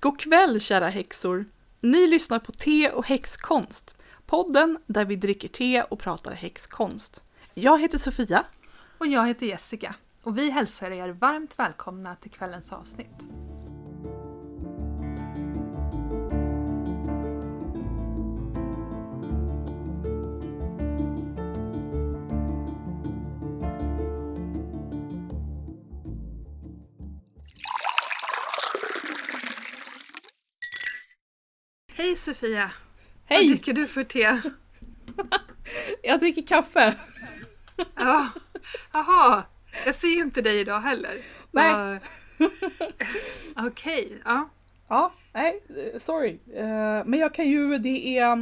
God kväll kära häxor! Ni lyssnar på Te och häxkonst. Podden där vi dricker te och pratar häxkonst. Jag heter Sofia. Och jag heter Jessica. Och vi hälsar er varmt välkomna till kvällens avsnitt. Hej Sofia! Vad Hej! dricker du för te? Jag dricker kaffe. Ja, Jaha, jag ser ju inte dig idag heller. Så- Nej. Okej, ja. Ja, nej, sorry. Eh, men jag kan ju, det är...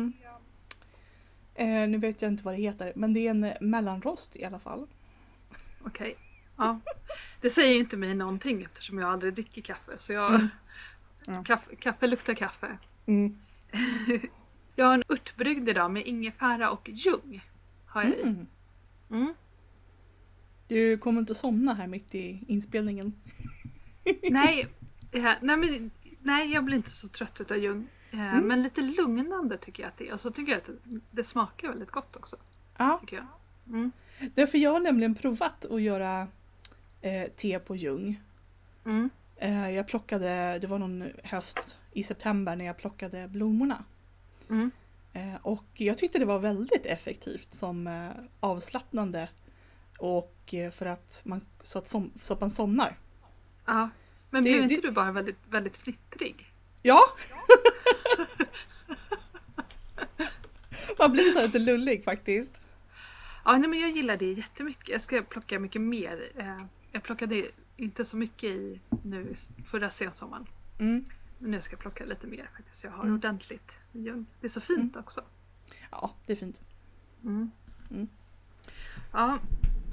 eh, nu vet jag inte vad det heter, men det är en mellanrost i alla fall. Okej. Ja. Det säger ju inte mig någonting eftersom jag aldrig dricker kaffe. Så jag... Mm. Kaffe, kaffe luktar kaffe. Mm. Jag har en örtbrygd idag med ingefära och ljung. Har jag i. Mm. Mm. Du kommer inte somna här mitt i inspelningen. Nej, eh, nej, men, nej, jag blir inte så trött utav ljung. Eh, Mm. Men lite lugnande tycker jag att det är. Och så tycker jag att det, det smakar väldigt gott också. Ja, Tycker jag. Mm. därför jag har nämligen provat att göra eh, te på ljung. Mm. Eh, jag plockade, det var någon höst i september när jag plockade blommorna. Mm. Eh, och jag tyckte det var väldigt effektivt som eh, avslappnande och för att man, så, att som, man somnar. Ja. Men Det- blev det- inte du bara väldigt, väldigt fnittrig? Ja! man blir så lite lullig faktiskt. Ja, nej, men jag gillar det jättemycket. Jag ska plocka mycket mer. Eh, jag plockade inte så mycket i nu förra sensommaren. Mm. Men nu ska jag plocka lite mer faktiskt. Jag har Mm. ordentligt ljung. Det är så fint också. Ja, det är fint. Mm. Mm. Ja,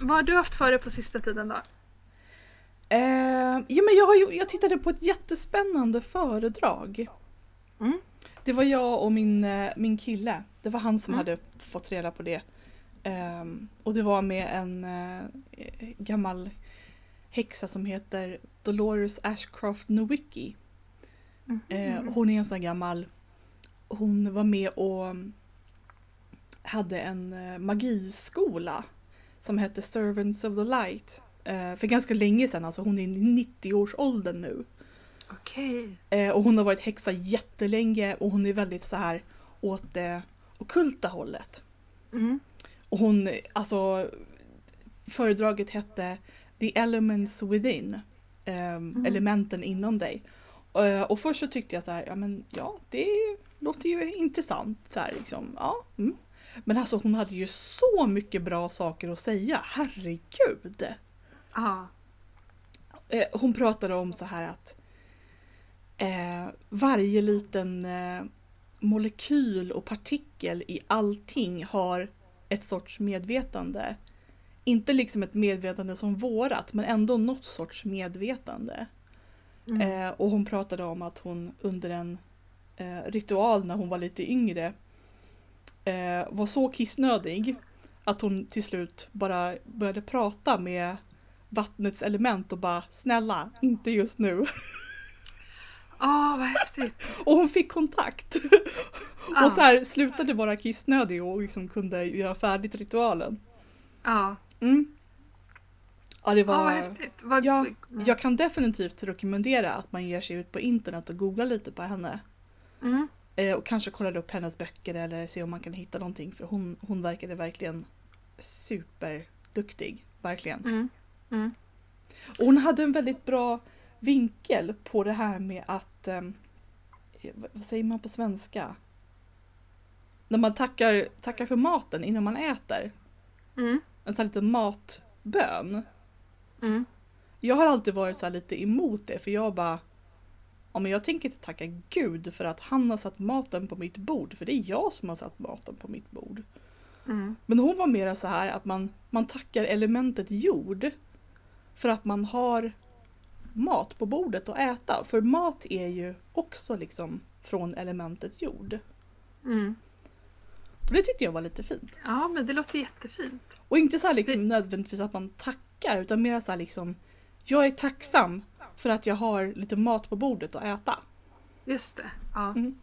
vad har du haft för dig på sista tiden då? Eh, jo, men jag, har, jag tittade på ett jättespännande föredrag. Mm. Det var jag och min, eh, min kille. Det var han som Mm. hade fått reda på det. Ehm, och det var med en eh, gammal häxa som heter Dolores Ashcroft Nowicki. Mhm. Eh, hon är en sån gammal, hon var med och mm, hade en eh, magiskola som hette Servants of the Light. Eh, för ganska länge sedan, alltså hon är i 90-årsåldern nu. Okej. Eh, och hon har varit häxa jättelänge och hon är väldigt så här åt det ockulta hållet. Mm. Och hon, alltså föredraget hette The Elements Within. ehm, Elementen inom dig. Eh, och först så tyckte jag så här, ja men ja det låter ju intressant. Så här, liksom, ja, mm. Men alltså hon hade ju så mycket bra saker att säga, herregud. Ja. Eh, hon pratade om så här att eh, varje liten eh, molekyl och partikel i allting har ett sorts medvetande. Inte liksom ett medvetande som vårat men ändå något sorts medvetande. Mm. Eh, och hon pratade om att hon under en eh, ritual när hon var lite yngre eh, var så kissnödig att hon till slut bara började prata med vattnets element och bara snälla, inte just nu. Åh, vad häftigt. Och hon fick kontakt. Ja. Och så här slutade vara kissnödig och liksom kunde göra färdigt ritualen. Ja, Mm. Ja, det var... vad häftigt. Vad... Ja. Jag kan definitivt rekommendera att man ger sig ut på internet och googlar lite på henne. Mm. Eh, och kanske kollar upp hennes böcker eller se om man kan hitta någonting för hon, hon verkade verkligen superduktig. Verkligen. Mm. Mm. Och hon hade en väldigt bra vinkel på det här med att, ehm, eh, vad säger man på svenska? När man tackar, tackar för maten innan man äter. Mm. En sån här liten matbön. Mm. Jag har alltid varit så här lite emot det för jag bara Ja men jag tänker inte tacka gud för att han har satt maten på mitt bord för det är jag som har satt maten på mitt bord. Mm. Men hon var mera så här att man, man tackar elementet jord för att man har mat på bordet att äta. För mat är ju också liksom från elementet jord. Mm. Och det tyckte jag var lite fint. Ja, men det låter jättefint. Och inte så liksom nödvändigtvis att man tackar utan mer så här liksom Jag är tacksam för att jag har lite mat på bordet att äta. just det. Ja. Mm.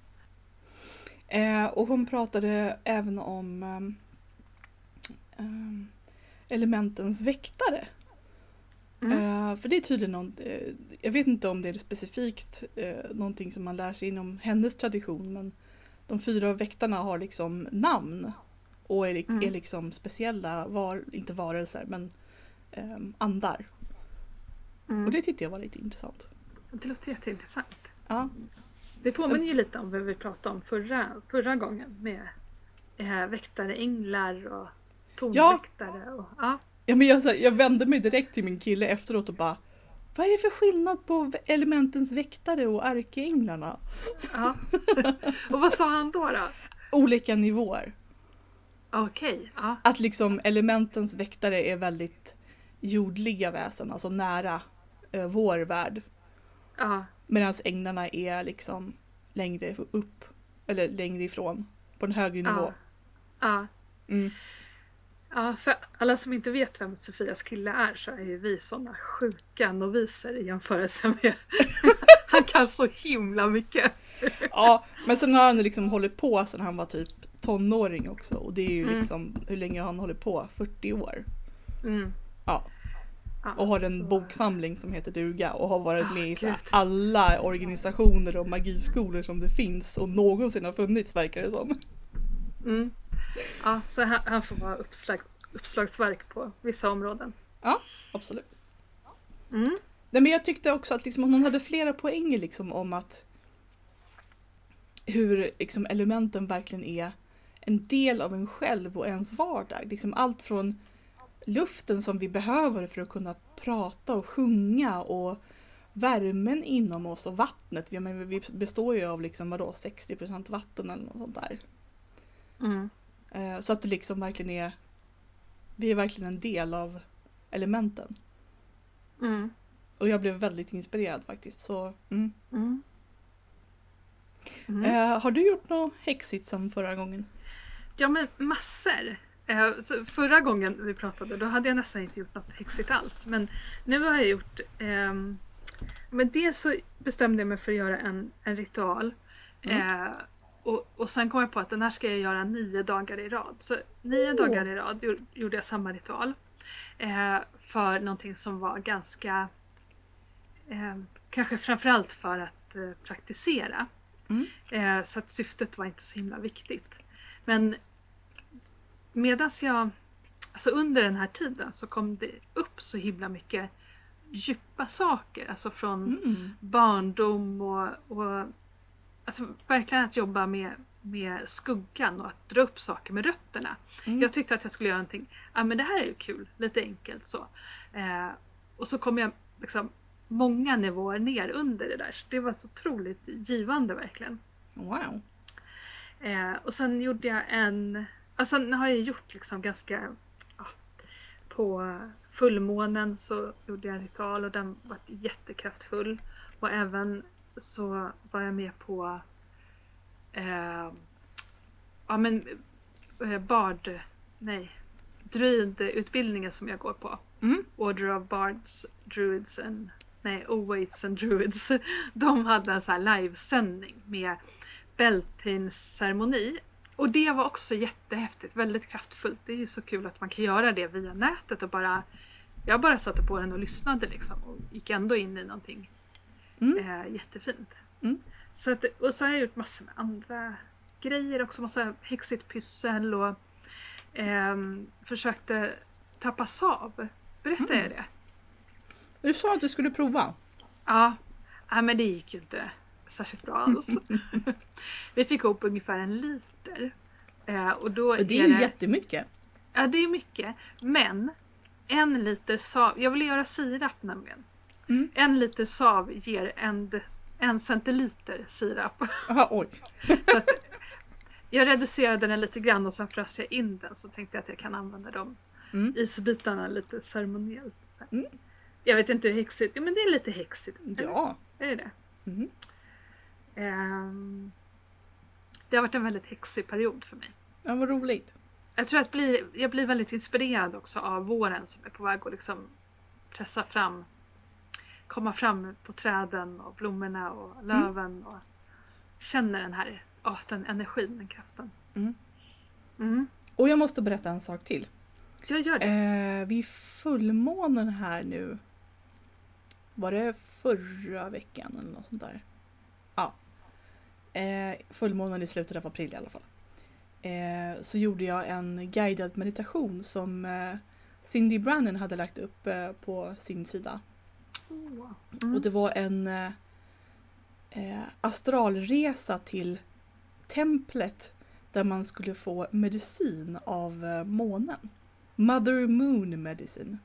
Eh, och hon pratade även om ehm, elementens väktare. Mm. Eh, för det är tydligen någon, eh, jag vet inte om det är specifikt eh, någonting som man lär sig inom hennes tradition men de fyra väktarna har liksom namn och är, Mm. är liksom speciella, var, inte varelser men ehm, andar. Mm. Och det tyckte jag var lite intressant. Det låter jätteintressant. Ja, Det påminner ju lite om vad vi pratade om förra, förra gången med eh, väktare, änglar och tornväktare. Och, ja. Ja men jag, jag vände mig direkt till min kille efteråt och bara Vad är det för skillnad på elementens väktare och ärkeänglarna? Ja. och vad sa han då? då? Olika nivåer. Okej, ja. Att liksom elementens väktare är väldigt jordliga väsen, alltså nära eh, vår värld. ja. Medan änglarna är liksom längre upp, eller längre ifrån, på en högre nivå. Ja. Ja. Mm. Ja, för alla som inte vet vem Sofias kille är så är ju vi sådana sjuka noviser i jämförelse med Han kan så himla mycket. Ja, men sen har han liksom hållit på sedan han var typ tonåring också och det är ju Mm. liksom hur länge har han hållit på? 40 år. Mm. Ja. Och har en boksamling som heter duga och har varit Ah, med i så här gud. alla organisationer och magiskolor som det finns och någonsin har funnits verkar det som. Mm. Ja, så han, han får vara uppslag, uppslagsverk på vissa områden. Absolut. Mm. Nej, men jag tyckte också att liksom, hon hade flera poänger liksom om att hur liksom, elementen verkligen är en del av en själv och ens vardag. Liksom allt från luften som vi behöver för att kunna prata och sjunga och värmen inom oss och vattnet. Vi, men, vi består ju av liksom, vadå, 60% vatten eller något sånt där. Mm. Eh, så att det liksom verkligen är vi är verkligen en del av elementen. Mm. Och jag blev väldigt inspirerad faktiskt. Så, mm. Mm. Mm. Eh, har du gjort något häxigt som förra gången? Ja men massor. Eh, förra gången vi pratade då hade jag nästan inte gjort något häxigt alls. Men nu har jag gjort ehm, Men dels så bestämde jag mig för att göra en, en ritual. Mm. Eh, och, och sen kom jag på att den här ska jag göra nio dagar i rad. Så nio Oh. dagar i rad gjorde, jag samma ritual. Eh, för någonting som var ganska eh, Kanske framförallt för att eh, praktisera. Mm. Eh, så att syftet var inte så himla viktigt. Men medan jag, alltså under den här tiden så kom det upp så himla mycket djupa saker. Alltså från Mm. barndom och, och alltså verkligen att jobba med, med skuggan och att dra upp saker med rötterna. Mm. Jag tyckte att jag skulle göra någonting, ja men det här är ju kul, lite enkelt så. Eh, och så kom jag liksom många nivåer ner under det där. Så det var så otroligt givande verkligen. Wow. Eh, och sen gjorde jag en, alltså sen har jag gjort liksom ganska, ja, på fullmånen så gjorde jag en ritual och den var jättekraftfull. Och även så var jag med på, eh, ja men, eh, bard, nej, druidutbildningen som jag går på. Mm. Order of Bards, Druids and, nej, Owaits and Druids. De hade en sån här livesändning med Beltane-ceremoni. Och det var också jättehäftigt, väldigt kraftfullt. Det är ju så kul att man kan göra det via nätet och bara Jag bara satte på den och lyssnade liksom och gick ändå in i någonting Mm. eh, jättefint. Mm. Så att, och så har jag gjort massor med andra grejer också, massa häxigt pyssel och ehm, försökte tappa sav. Berättade Mm. jag det? Du sa att du skulle prova. Ja, ja men det gick ju inte särskilt bra alls. Vi fick ihop ungefär en liter. Eh, och då Och det är ju jättemycket. Ja, det är mycket. Men en liter sav, jag vill göra sirap nämligen. Mm. En liter sav ger en, en centiliter sirap. Aha, oj. Så jag reducerade den lite grann och sen frös jag in den så tänkte jag att jag kan använda de Mm. isbitarna lite ceremoniellt. Mm. Jag vet inte hur häxigt, men det är lite häxigt. Ja. Är det det? Mm. Ehm, det har varit en väldigt häxig period för mig. ja, vad roligt. Jag tror att bli, jag blir väldigt inspirerad också av våren som är på väg att liksom pressa fram, komma fram på träden och blommorna och löven och känner den här ja, den energin, den kraften. Mm. Mm. Och jag måste berätta en sak till. Jag gör det. Eh, vid fullmånen här nu. Var det förra veckan eller något sånt där? Ja. Eh, fullmånen i slutet av april i alla fall. Eh, så gjorde jag en guidad meditation som eh, Cindy Brannan hade lagt upp eh, på sin sida. Mm. Och det var en eh, eh, astralresa till templet där man skulle få medicin av eh, månen. Mother Moon Medicine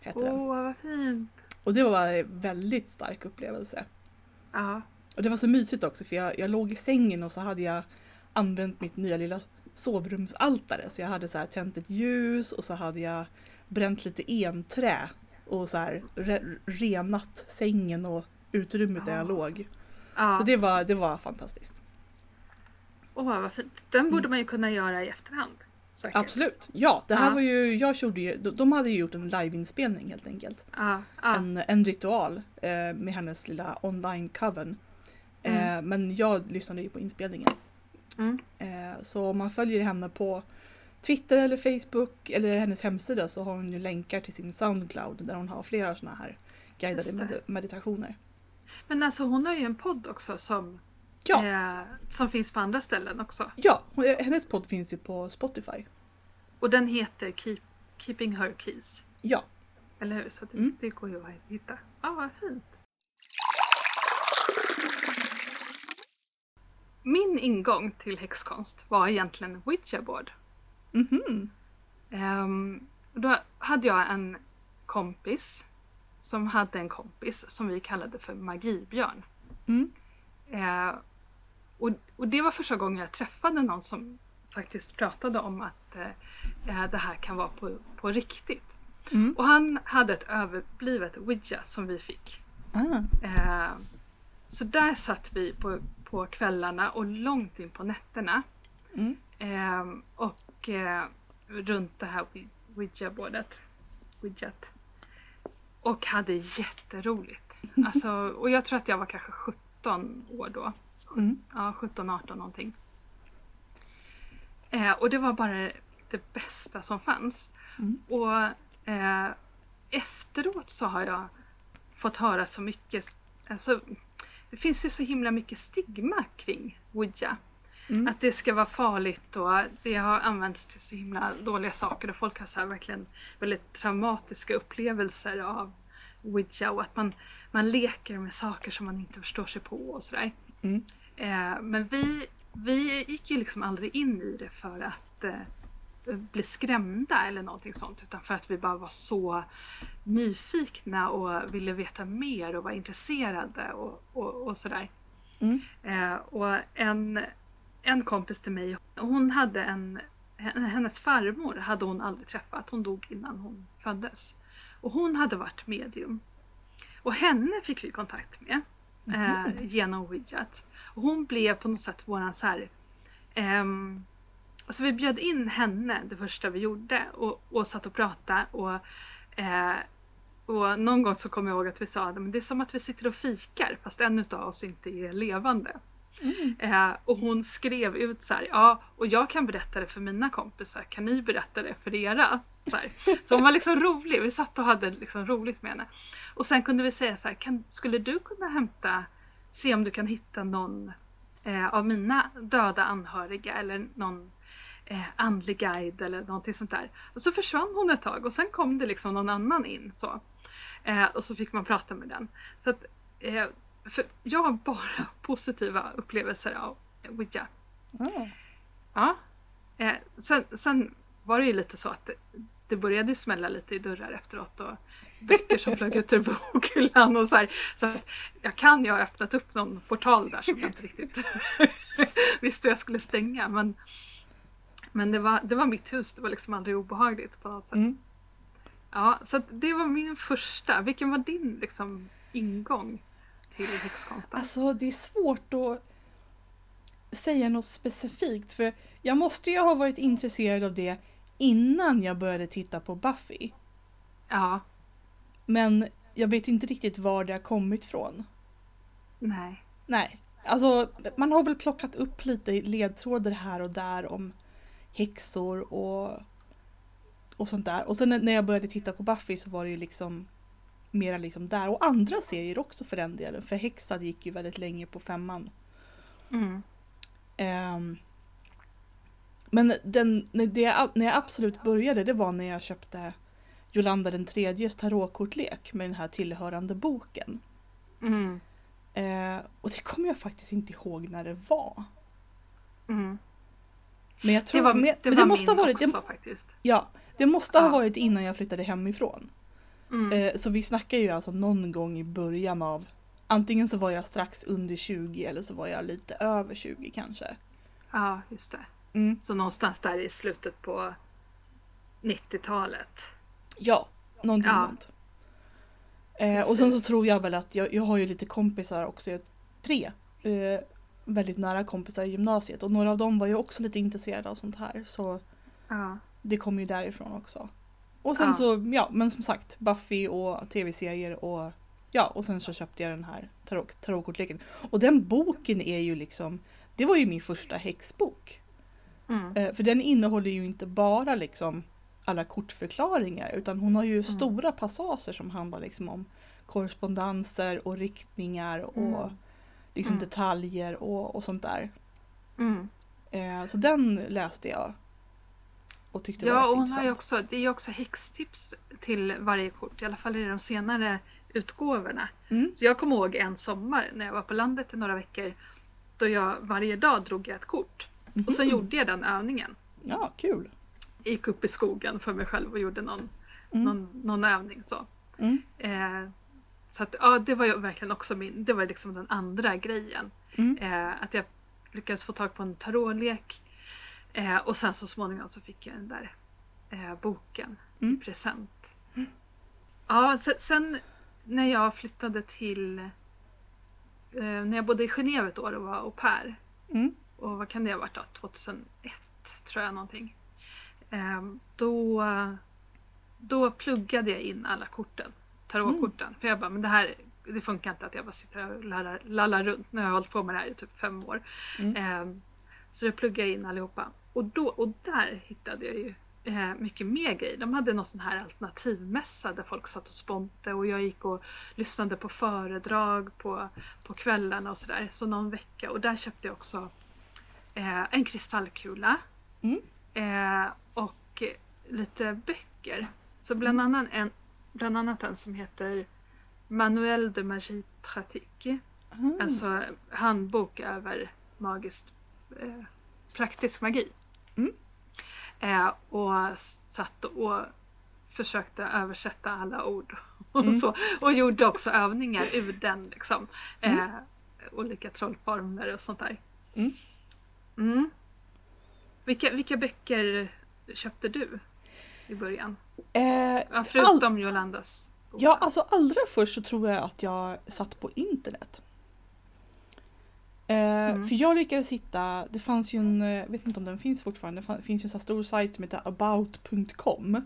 heter den. Åh, vad fint. Och det var en väldigt stark upplevelse. Ja. Och det var så mysigt också för jag, jag låg i sängen och så hade jag använt mitt nya lilla sovrumsaltare. Så jag hade så här tänt ett ljus och så hade jag bränt lite enträ och så här re, renat sängen och utrymmet där jag Ja. låg. ja. Så det var, det var fantastiskt. Åh, vad fint. Den borde Mm. man ju kunna göra i efterhand. Säkert. Absolut. Ja, det här Ja. var ju, jag gjorde ju, de de hade ju gjort en liveinspelning helt enkelt. Ja, ja. En, en ritual eh, med hennes lilla online coven. Eh, men jag lyssnade ju på inspelningen. Mm. Eh, så om man följer henne på Twitter eller Facebook eller hennes hemsida så har hon ju länkar till sin Soundcloud där hon har flera sådana här guidade med- meditationer. Men alltså hon har ju en podd också som, Ja, eh, som finns på andra ställen också. ja, hon- hennes podd finns ju på Spotify. Och den heter Keep, Keeping Her Keys. Ja, Eller hur? Så det, Mm. det går ju att hitta. Ja, vad fint. Min ingång till häxkonst var egentligen Ouija board. Mhm, Ehm, då hade jag en kompis som hade en kompis som vi kallade för Magibjörn. mm, Eh, och, och det var första gången jag träffade någon som faktiskt pratade om att eh, det här kan vara på, på riktigt. mm. Och han hade ett överblivet Ouija som vi fick. Ah, Eh, så där satt vi på, på kvällarna och långt in på nätterna. mm. Eh, och eh, runt det här Ouija- Ouija-bordet. Ouijat. Och hade jätteroligt. Alltså, och jag tror att jag var kanske 17 år då. Mm. Ja, 17-18 någonting. Eh, och det var bara det bästa som fanns. Mm. Och eh, efteråt så har jag fått höra så mycket, alltså det finns ju så himla mycket stigma kring Ouija. Mm. Att det ska vara farligt och det har använts till så himla dåliga saker och folk har så verkligen väldigt traumatiska upplevelser av Ouija och att man, man leker med saker som man inte förstår sig på och sådär. Mm. Eh, men vi, vi gick ju liksom aldrig in i det för att eh, bli skrämda eller någonting sånt utan för att vi bara var så nyfikna och ville veta mer och var intresserade och, och, och sådär. Mm. Eh, och en, en kompis till mig, hon hade en, hennes farmor hade hon aldrig träffat, hon dog innan hon föddes. Och hon hade varit medium. Och henne fick vi kontakt med eh, Mhm. genom Ouijat. Och hon blev på något sätt våran så här, ehm, alltså vi bjöd in henne det första vi gjorde och, och satt och pratade och eh, och någon gång så kommer jag ihåg att vi sa att det är som att vi sitter och fikar fast en utav oss inte är levande. Mm. Eh, och hon skrev ut så här, ja och jag kan berätta det för mina kompisar, kan ni berätta det för era? Så, här. så hon var liksom rolig, vi satt och hade liksom roligt med henne. Och sen kunde vi säga så här, kan, skulle du kunna hämta, se om du kan hitta någon eh, av mina döda anhöriga eller någon eh, andlig guide eller någonting sånt där. Och så försvann hon ett tag och sen kom det liksom någon annan in så. Eh, och så fick man prata med den. Så att, eh, för jag har bara positiva upplevelser av Ouija. Ah. Ja. Eh, sen, sen var det ju lite så att det, det började smälla lite i dörrar efteråt och böcker som flög ut ur bokhyllan och så här. Så jag kan ju ha öppnat upp någon portal där som jag inte riktigt visste hur jag skulle stänga. Men, men det, var, det var mitt hus, det var liksom aldrig obehagligt på något sätt. Mm. Ja, så det var min första. Vilken var din liksom, ingång till häxkonsten? Alltså det är svårt att säga något specifikt för jag måste ju ha varit intresserad av det innan jag började titta på Buffy. Ja, Men jag vet inte riktigt var det har kommit ifrån. nej. Nej. alltså man har väl plockat upp lite ledtrådar här och där om häxor och, och sånt där. Och sen när jag började titta på Buffy så var det ju liksom mera liksom där. Och andra serier också för den delen. För Häxad gick ju väldigt länge på femman. Mm. Um, men den, när, det, när jag absolut började det var när jag köpte Jolanda den tredjes tarotkortlek med den här tillhörande boken. Mm. Eh, och det kommer jag faktiskt inte ihåg när det var. Mm. Men jag tror, det var, det men det måste ha varit, också det, faktiskt. ja, det måste ha Ja. varit innan jag flyttade hemifrån. Mm. Eh, så vi snackar ju alltså någon gång i början av, antingen så var jag strax under 20 eller så var jag lite över 20 kanske. Ja, just det. Mm. Så någonstans där i slutet på 90-talet. Ja, någonting Ja. sånt. Eh, och sen så tror jag väl att jag, jag har ju lite kompisar också, jag tre eh, väldigt nära kompisar i gymnasiet och några av dem var ju också lite intresserade av sånt här så Ja. det kommer ju därifrån också. Och sen Ja. så, ja men som sagt Buffy och tv-serier och ja och sen så köpte jag den här tarot, tarotkortleken. Och den boken är ju liksom, det var ju min första häxbok. Mm. Eh, för den innehåller ju inte bara liksom alla kortförklaringar utan hon har ju stora passager som handlar liksom om korrespondenser och riktningar och Mm. liksom Mm. detaljer och, och sånt där. Mm. Eh, så den läste jag. Och tyckte var Ja, rätt och hon har ju intressant. också, det är också häxtips till varje kort, i alla fall i de senare utgåvorna. Mm. Så jag kommer ihåg en sommar när jag var på landet i några veckor då jag varje dag drog jag ett kort. Och sen gjorde jag den övningen. Ja, kul. Gick upp i skogen för mig själv och gjorde någon, Mm. någon, någon övning så. Mm. Eh, så att, ja, det var ju verkligen också min, det var liksom den andra grejen. Mm. Eh, att jag lyckades få tag på en tarotlek. Eh, och sen så småningom så fick jag den där eh, boken Mm. i present. Ja, sen, sen när jag flyttade till eh, när jag bodde i Genève ett år och var au pair. Mm. Och vad kan det ha varit då? 2001 tror jag någonting. Eh, då, då pluggade jag in alla korten. Tarotkorten. För jag bara, men det här det funkar inte att jag bara sitter och lallar, lallar runt. Nu har jag hållit på med det här i typ fem år. Mm. Så då pluggade jag in allihopa. Och, då, och där hittade jag ju eh, mycket mer grejer. De hade någon sån här alternativmässa där folk satt och sponte och jag gick och lyssnade på föredrag på, på kvällarna och sådär. Så någon vecka. Och där köpte jag också eh, en kristallkula. Mm. Eh, och lite böcker. Så bland, annat en, bland annat en som heter Manuel de Magie Pratique. Ah. Alltså handbok över magiskt eh, praktisk magi. Mm. Eh, och satt och försökte översätta alla ord och Mm. så. Och gjorde också övningar ur den liksom. Eh, Mm. Olika trollformler och sånt där. Mm. Mm. Vilka, vilka böcker köpte du i början? Eh, Ja, förutom Jolandas bok. ja, alltså allra först så tror jag att jag satt på internet. Eh, Mm. För jag lyckades hitta, det fanns ju en, jag vet inte om den finns fortfarande, det finns ju en sån här stor sajt som heter about.com.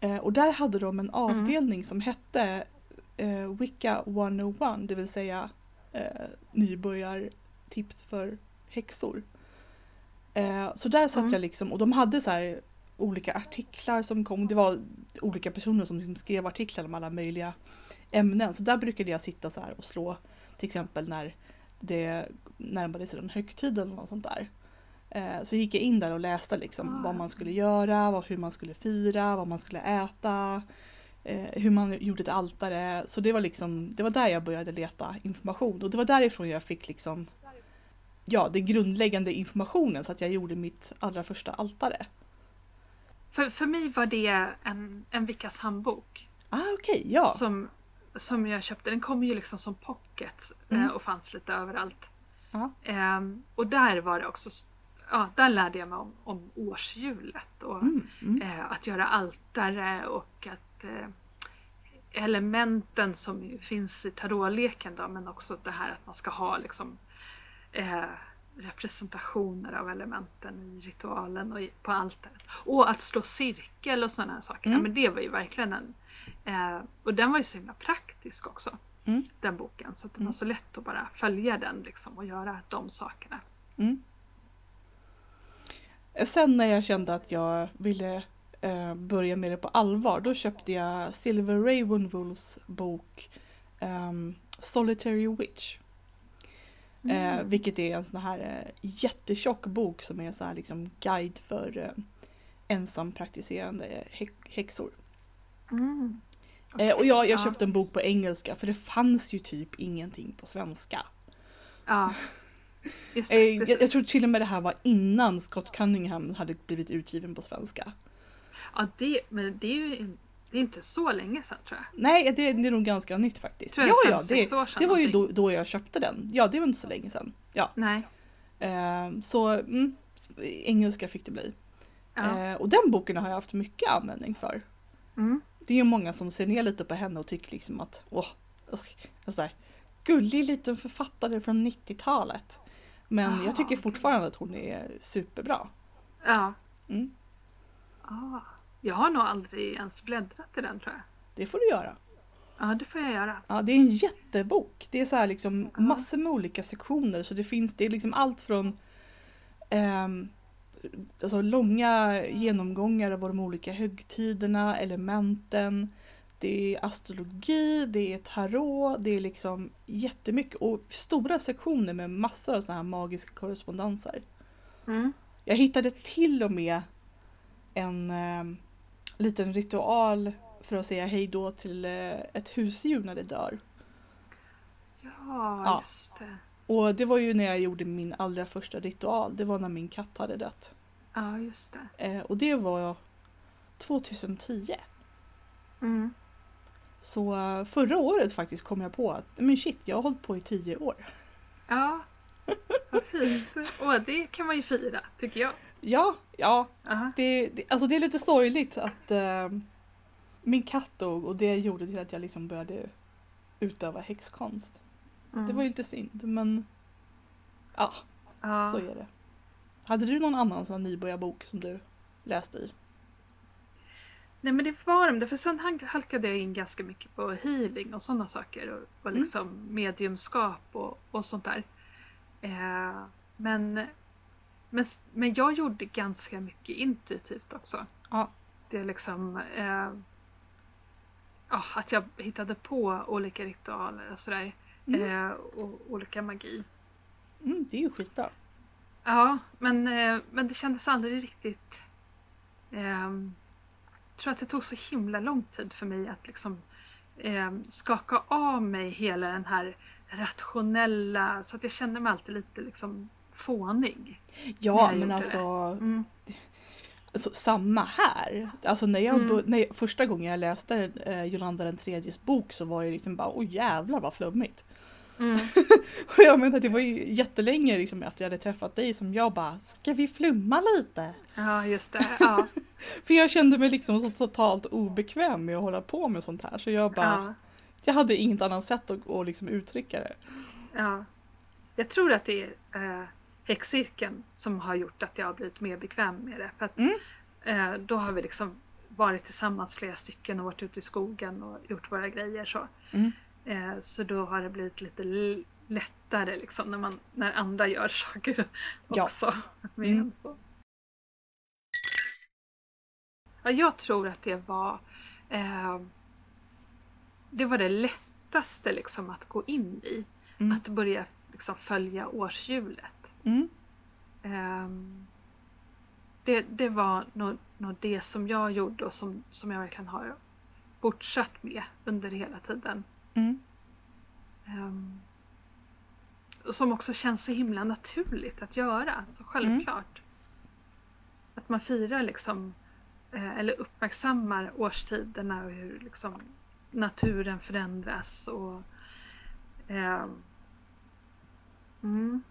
Eh, och där hade de en avdelning som hette eh, Wicca 101, det vill säga eh, nybörjartips för häxor. Eh, så där satt Mm. jag liksom och de hade så olika artiklar som kom. Det var olika personer som liksom skrev artiklar om alla möjliga ämnen. Så där brukade jag sitta så här och slå till exempel när det närmade sig den högtiden och något sånt där. Eh, Så gick jag in där och läste liksom Ah. vad man skulle göra, vad, hur man skulle fira, vad man skulle äta, eh, hur man gjorde ett altare. Så det var liksom, det var där jag började leta information och det var därifrån jag fick liksom ja, den grundläggande informationen så att jag gjorde mitt allra första altare. För, för mig var det en, en Vickas handbok. Ah okej, ja. som, som jag köpte. Den kom ju liksom som pocket Mm. eh, och fanns lite överallt. Ehm, och där var det också, ja där lärde jag mig om, om årshjulet och Mm, mm, eh, att göra altare och att eh, elementen som finns i tarotleken då men också det här att man ska ha liksom eh, representationer av elementen i ritualen och på altaret. Och att slå cirkel och sådana saker. Mm. Ja, men det var ju verkligen en... Eh, och den var ju så himla praktisk också. Mm. Den boken. Så att det Mm. var så lätt att bara följa den liksom, och göra de sakerna. Mm. Sen när jag kände att jag ville eh, börja med det på allvar, då köpte jag Silver Ravenwolfs bok ehm, Solitary Witch. Eh, Mm. vilket är en sån här eh, jättetjock bok som är så här liksom guide för eh, ensampraktiserande hä- häxor. Mm. Eh, och jag, jag Ja. köpte en bok på engelska för det fanns ju typ ingenting på svenska. Ja. Just Eh, det, jag, precis. jag tror till och med det här var innan Scott Cunningham hade blivit utgiven på svenska. Ja, det, men det är ju det är inte så länge sedan tror jag. Nej, det, det är nog ganska nytt faktiskt. Tror Ja, jag ja, det, det var ju då, då jag köpte den. Ja, det var inte så länge sedan. Ja, Nej. eh, så mm, engelska fick det bli. Ja. Eh, och den boken har jag haft mycket användning för. Mm. Det är ju många som ser ner lite på henne och tycker liksom att åh, usch, en sån där gullig liten författare från 90-talet. Men Ah, jag tycker okej. fortfarande att hon är superbra. Ja. Mm, Ah. Jag har nog aldrig ens bläddrat i den tror jag. det får du göra. Ja, det får jag göra. Ja, det är en jättebok. Det är så här liksom massor med olika sektioner så det finns, det är liksom allt från ehm, alltså långa genomgångar av de olika högtiderna, elementen. Det är astrologi, det är tarot, det är liksom jättemycket och stora sektioner med massor av sådana här magiska korrespondenser. Mm. Jag hittade till och med en ehm, liten ritual för att säga hej då till eh, ett husdjur när det dör. Ja, Ja. just det. Och det var ju när jag gjorde min allra första ritual. Det var när min katt hade dött. Ja, just det. Eh, och det var 2010. Mm. Så eh, förra året faktiskt kom jag på att men shit, jag har hållit på i 10 år. Ja, vad fint. Åh, det kan man ju fira, tycker jag. Ja, ja. Ja. Det, det, alltså det är lite sorgligt att eh, min katt dog och det gjorde till att jag liksom började utöva häxkonst. Mm. Det var ju lite synd men ja, ja. så är det. Hade du någon annan sån nybörjarbok som du läste i? Nej men det var de, för sen halk- halkade jag in ganska mycket på healing och sådana saker och, och Mm. liksom mediumskap och, och sånt där. Eh, men, men, men jag gjorde ganska mycket intuitivt också. Ja. Det är liksom eh, att jag hittade på olika ritualer och sådär. Mm. Eh, och olika magi. Mm, det är ju skitbra. Ja, men, eh, men det kändes aldrig riktigt... ehm, jag tror att det tog så himla lång tid för mig att liksom ehm, skaka av mig hela den här rationella, så att jag kände mig alltid lite liksom fånig. Ja, men alltså, Mm. Alltså samma här. Alltså när jag, Mm. när jag första gången jag läste eh, Jolanda den tredjes bok så var jag liksom bara åh jävlar vad flummigt. Mm. Och jag menar det var ju jättelänge liksom efter jag hade träffat dig som jag bara ska vi flumma lite? Ja, just det. Ja, För jag kände mig liksom så totalt obekväm med att hålla på med sånt här så jag bara ja, jag hade inget annat sätt att, att liksom uttrycka det. ja. Jag tror att det är eh, häxcirkeln som har gjort att jag har blivit mer bekväm med det. För att, Mm. eh, då har vi liksom varit tillsammans flera stycken och varit ute i skogen och gjort våra grejer så. Mm. Eh, så då har det blivit lite lättare liksom när, man, när andra gör saker Ja. också. Med Mm. Ja, jag tror att det var eh, det var det lättaste liksom att gå in i. Mm. Att börja liksom följa årshjulet. Mm. Ehm, det, det var nog, nog det som jag gjorde och som, som jag verkligen har fortsatt med under hela tiden. Mm. Ehm, som också känns så himla naturligt att göra, så självklart. Att man firar liksom, eh, eller uppmärksammar årstiderna och hur liksom naturen förändras och ehm, mm,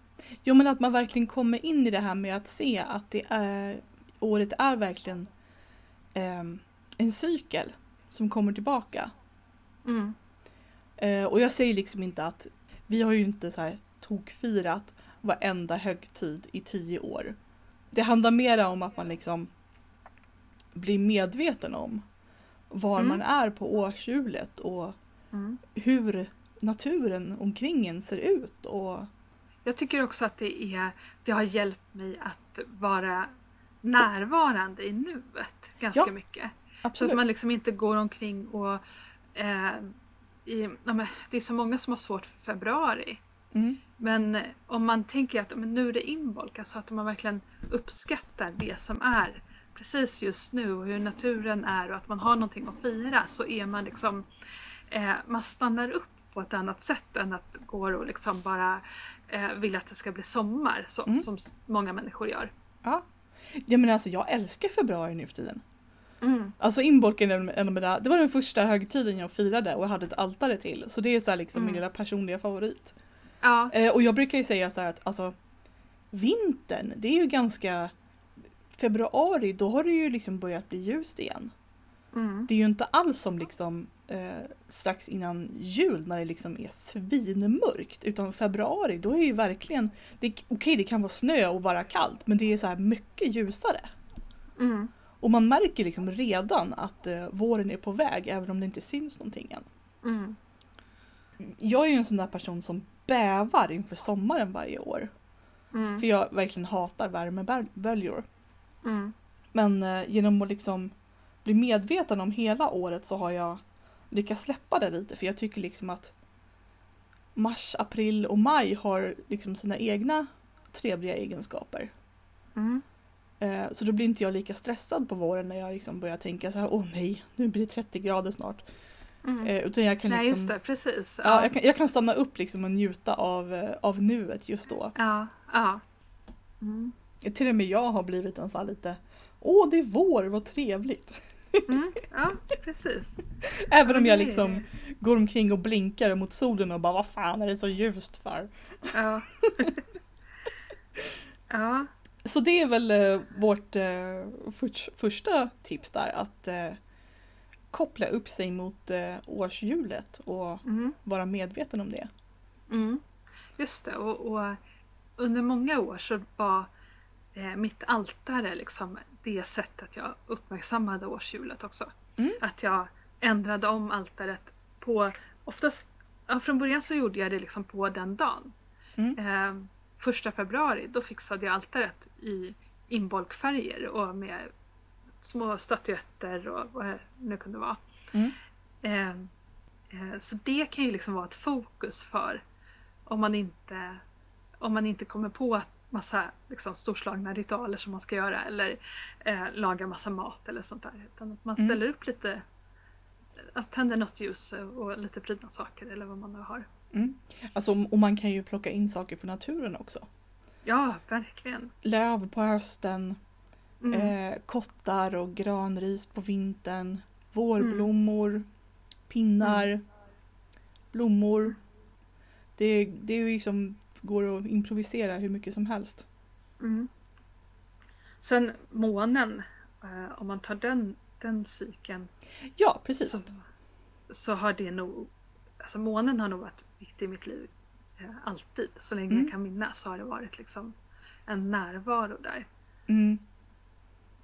Jo men att man verkligen kommer in i det här med att se att det är, året är verkligen ehm, en cykel som kommer tillbaka. mm, Eh, och jag säger liksom inte att vi har ju inte så här tokfirat varenda högtid i tio år. Det handlar mer om att man liksom blir medveten om var Mm. man är på årshjulet och mm, hur naturen omkring en ser ut. Och, Jag tycker också att det, är, det har hjälpt mig att vara närvarande i nuet ganska Ja, mycket. absolut. Så att man liksom inte går omkring och eh, i, det är så många som har svårt för februari. mm, Men om man tänker att men nu är det inbolk, alltså att man verkligen uppskattar det som är precis just nu och hur naturen är och att man har någonting att fira så är man liksom, eh, man stannar upp på ett annat sätt än att gå och liksom bara eh, vill att det ska bli sommar så, Mm. som många människor gör. ja. ja men alltså jag älskar februari nu för tiden. Mm. Alltså inbolken det var den första högtiden jag firade och hade ett altare till. Så det är så här liksom min Mm. lilla personliga favorit. Ja, Eh, och jag brukar ju säga så här att alltså vintern, det är ju ganska februari, då har det ju liksom börjat bli ljust igen. mm. Det är ju inte alls som liksom eh, strax innan jul när det liksom är svinmörkt. Utan februari, då är ju verkligen, okej det kan vara snö och vara kallt men det är så här mycket ljusare. Mm. Och man märker liksom redan att eh, våren är på väg även om det inte syns någonting än. Mm. Jag är ju en sån där person som bävar inför sommaren varje år. Mm. För jag verkligen hatar värmeböljor. Mm. Men eh, genom att liksom bli medveten om hela året så har jag lyckats släppa det lite för jag tycker liksom att mars, april och maj har liksom sina egna trevliga egenskaper. Mm. Eh, så då blir inte jag lika stressad på våren när jag liksom börjar tänka så här åh nej, nu blir det 30 grader snart. Mm. Eh, utan jag kan Nej liksom just det, precis. Ja, jag, kan, jag kan stanna upp liksom och njuta av, eh, av nuet just då. ja. ja. Mm. Till och med jag har blivit en sån här lite Åh, det är vår, vad trevligt. Mm. Ja, precis. Även om jag liksom går omkring och blinkar mot solen och bara vad fan är det så ljust för? Ja. ja. Så det är väl eh, vårt eh, förs- första tips där att eh, koppla upp sig mot eh, årshjulet och Mm. vara medveten om det. Mm. Just det, och, och under många år så var mitt altare liksom det sättet jag uppmärksammade årshjulet också. Mm. Att jag ändrade om altaret på, oftast, ja, från början så gjorde jag det liksom på den dagen. Mm. Eh, första februari då fixade jag altaret i inbolkfärger och med små statyetter och vad det nu kunde vara. Mm. Eh, eh, så det kan ju liksom vara ett fokus för om man inte, om man inte kommer på massa liksom, storslagna ritualer som man ska göra eller eh, laga massa mat eller sånt där. Utan att man Mm. ställer upp lite, att tända något ljus och lite prydnadssaker eller vad man nu har. Mm. Alltså, och man kan ju plocka in saker från naturen också. Ja, verkligen. Löv på hösten, Mm. eh, kottar och granris på vintern, vårblommor, pinnar, blommor. Det, det är ju liksom, går att improvisera hur mycket som helst. Mm. Sen månen, eh, om man tar den, den cykeln Ja, precis. så, så har det nog, alltså månen har nog varit viktig i mitt liv eh, alltid. Så länge Mm. jag kan minnas så har det varit liksom en närvaro där. Mm.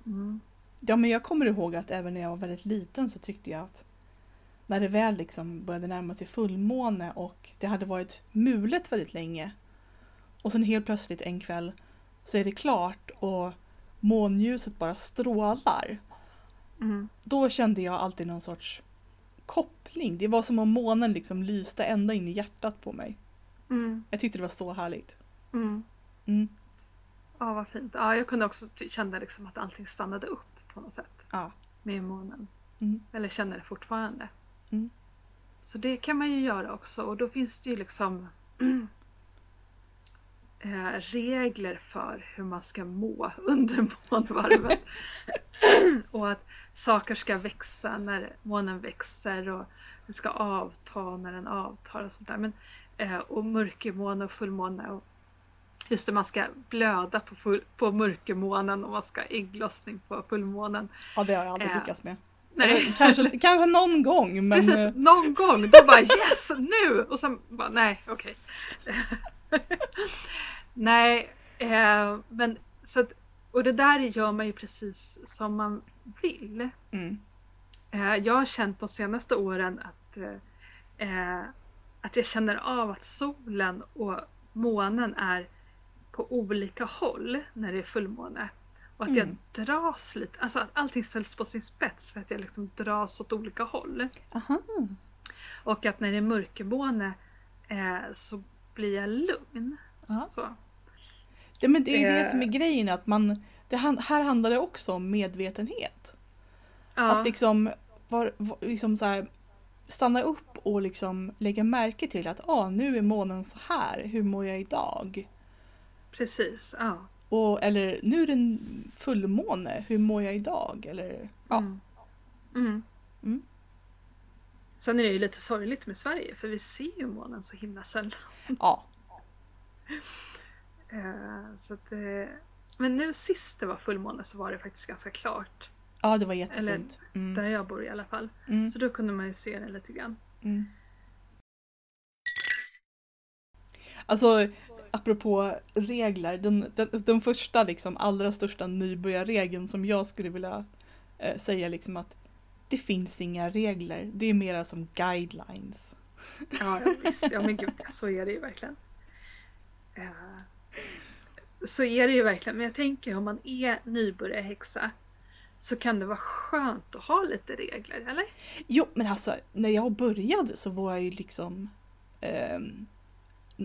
Mm. Ja, men jag kommer ihåg att även när jag var väldigt liten så tyckte jag att när det väl liksom började närma sig fullmåne och det hade varit mulet väldigt länge och sen helt plötsligt en kväll så är det klart och månljuset bara strålar. Mm. Då kände jag alltid någon sorts koppling. Det var som om månen liksom lyste ända in i hjärtat på mig. Mm. Jag tyckte det var så härligt. Mm. Mm. Ja, vad fint. Ja, jag kunde också känna liksom att allting stannade upp på något sätt Ja. med månen. Mm. Eller känner det fortfarande. Mm. Så det kan man ju göra också och då finns det ju liksom regler för hur man ska må under månvarvet. och att saker ska växa när månen växer och det ska avta när den avtar och sånt där. Men, eh, och mörkermåne och fullmåne och just det, man ska blöda på, full, på mörkermånen och man ska ha ägglossning på fullmånen. ja, det har jag aldrig Ja. lyckats med. Nej. Kanske, kanske någon gång men... Precis, eh, någon gång då bara yes, nu! Och sen bara nej, okej. Nej, eh, men så att, och det där gör man ju precis som man vill. Mm. Eh, jag har känt de senaste åren att eh, eh, att jag känner av att solen och månen är på olika håll när det är fullmåne. Och att Mm. jag dras lite, alltså att allting ställs på sin spets för att jag liksom dras åt olika håll. Aha. Och att när det är mörkermåne eh, så blir jag lugn. Så. Det, men det är ju det som är grejen att man, det, här handlar det också om medvetenhet. Ja, Att liksom, var, var, liksom så här, stanna upp och liksom lägga märke till att ah, nu är månen så här, hur mår jag idag? precis. Ja. Och, eller nu är det en fullmåne, hur mår jag idag? Eller, ja. Mm. Mm. Mm. Sen är det ju lite sorgligt med Sverige för vi ser ju månen så himla sällan. ja. Eh, så att, eh, men nu sist det var fullmåne så var det faktiskt ganska klart. ja, det var jättefint. Där Mm. jag bor i alla fall. Mm. Så då kunde man ju se det lite grann. Mm. Alltså, apropå regler, den, den, den första liksom allra största nybörjarregeln som jag skulle vilja eh, säga liksom att det finns inga regler, det är mera som guidelines. Ja, ja, visst. ja men gud, så är det ju verkligen. Eh, så är det ju verkligen. Men jag tänker om man är nybörjarhäxa så kan det vara skönt att ha lite regler, eller? Jo, men alltså när jag började så var jag ju liksom ehm,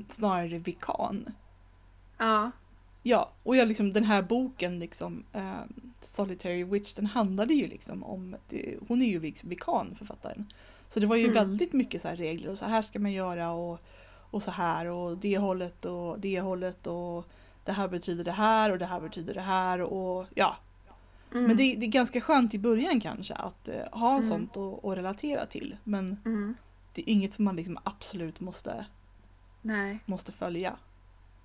snarare vikan. Ja, Ja, och jag liksom den här boken liksom ehm, Solitary Witch den handlade ju liksom om, det, hon är ju liksom vikan författaren. Så det var ju Mm. väldigt mycket så här regler och så här ska man göra och, och så här och det hållet och det hållet och det här betyder det här och det här betyder det här och ja. mm. Men det, det är ganska skönt i början kanske att eh, ha Mm. sånt att, att relatera till. Men Mm. det är inget som man liksom absolut måste, Nej. måste följa.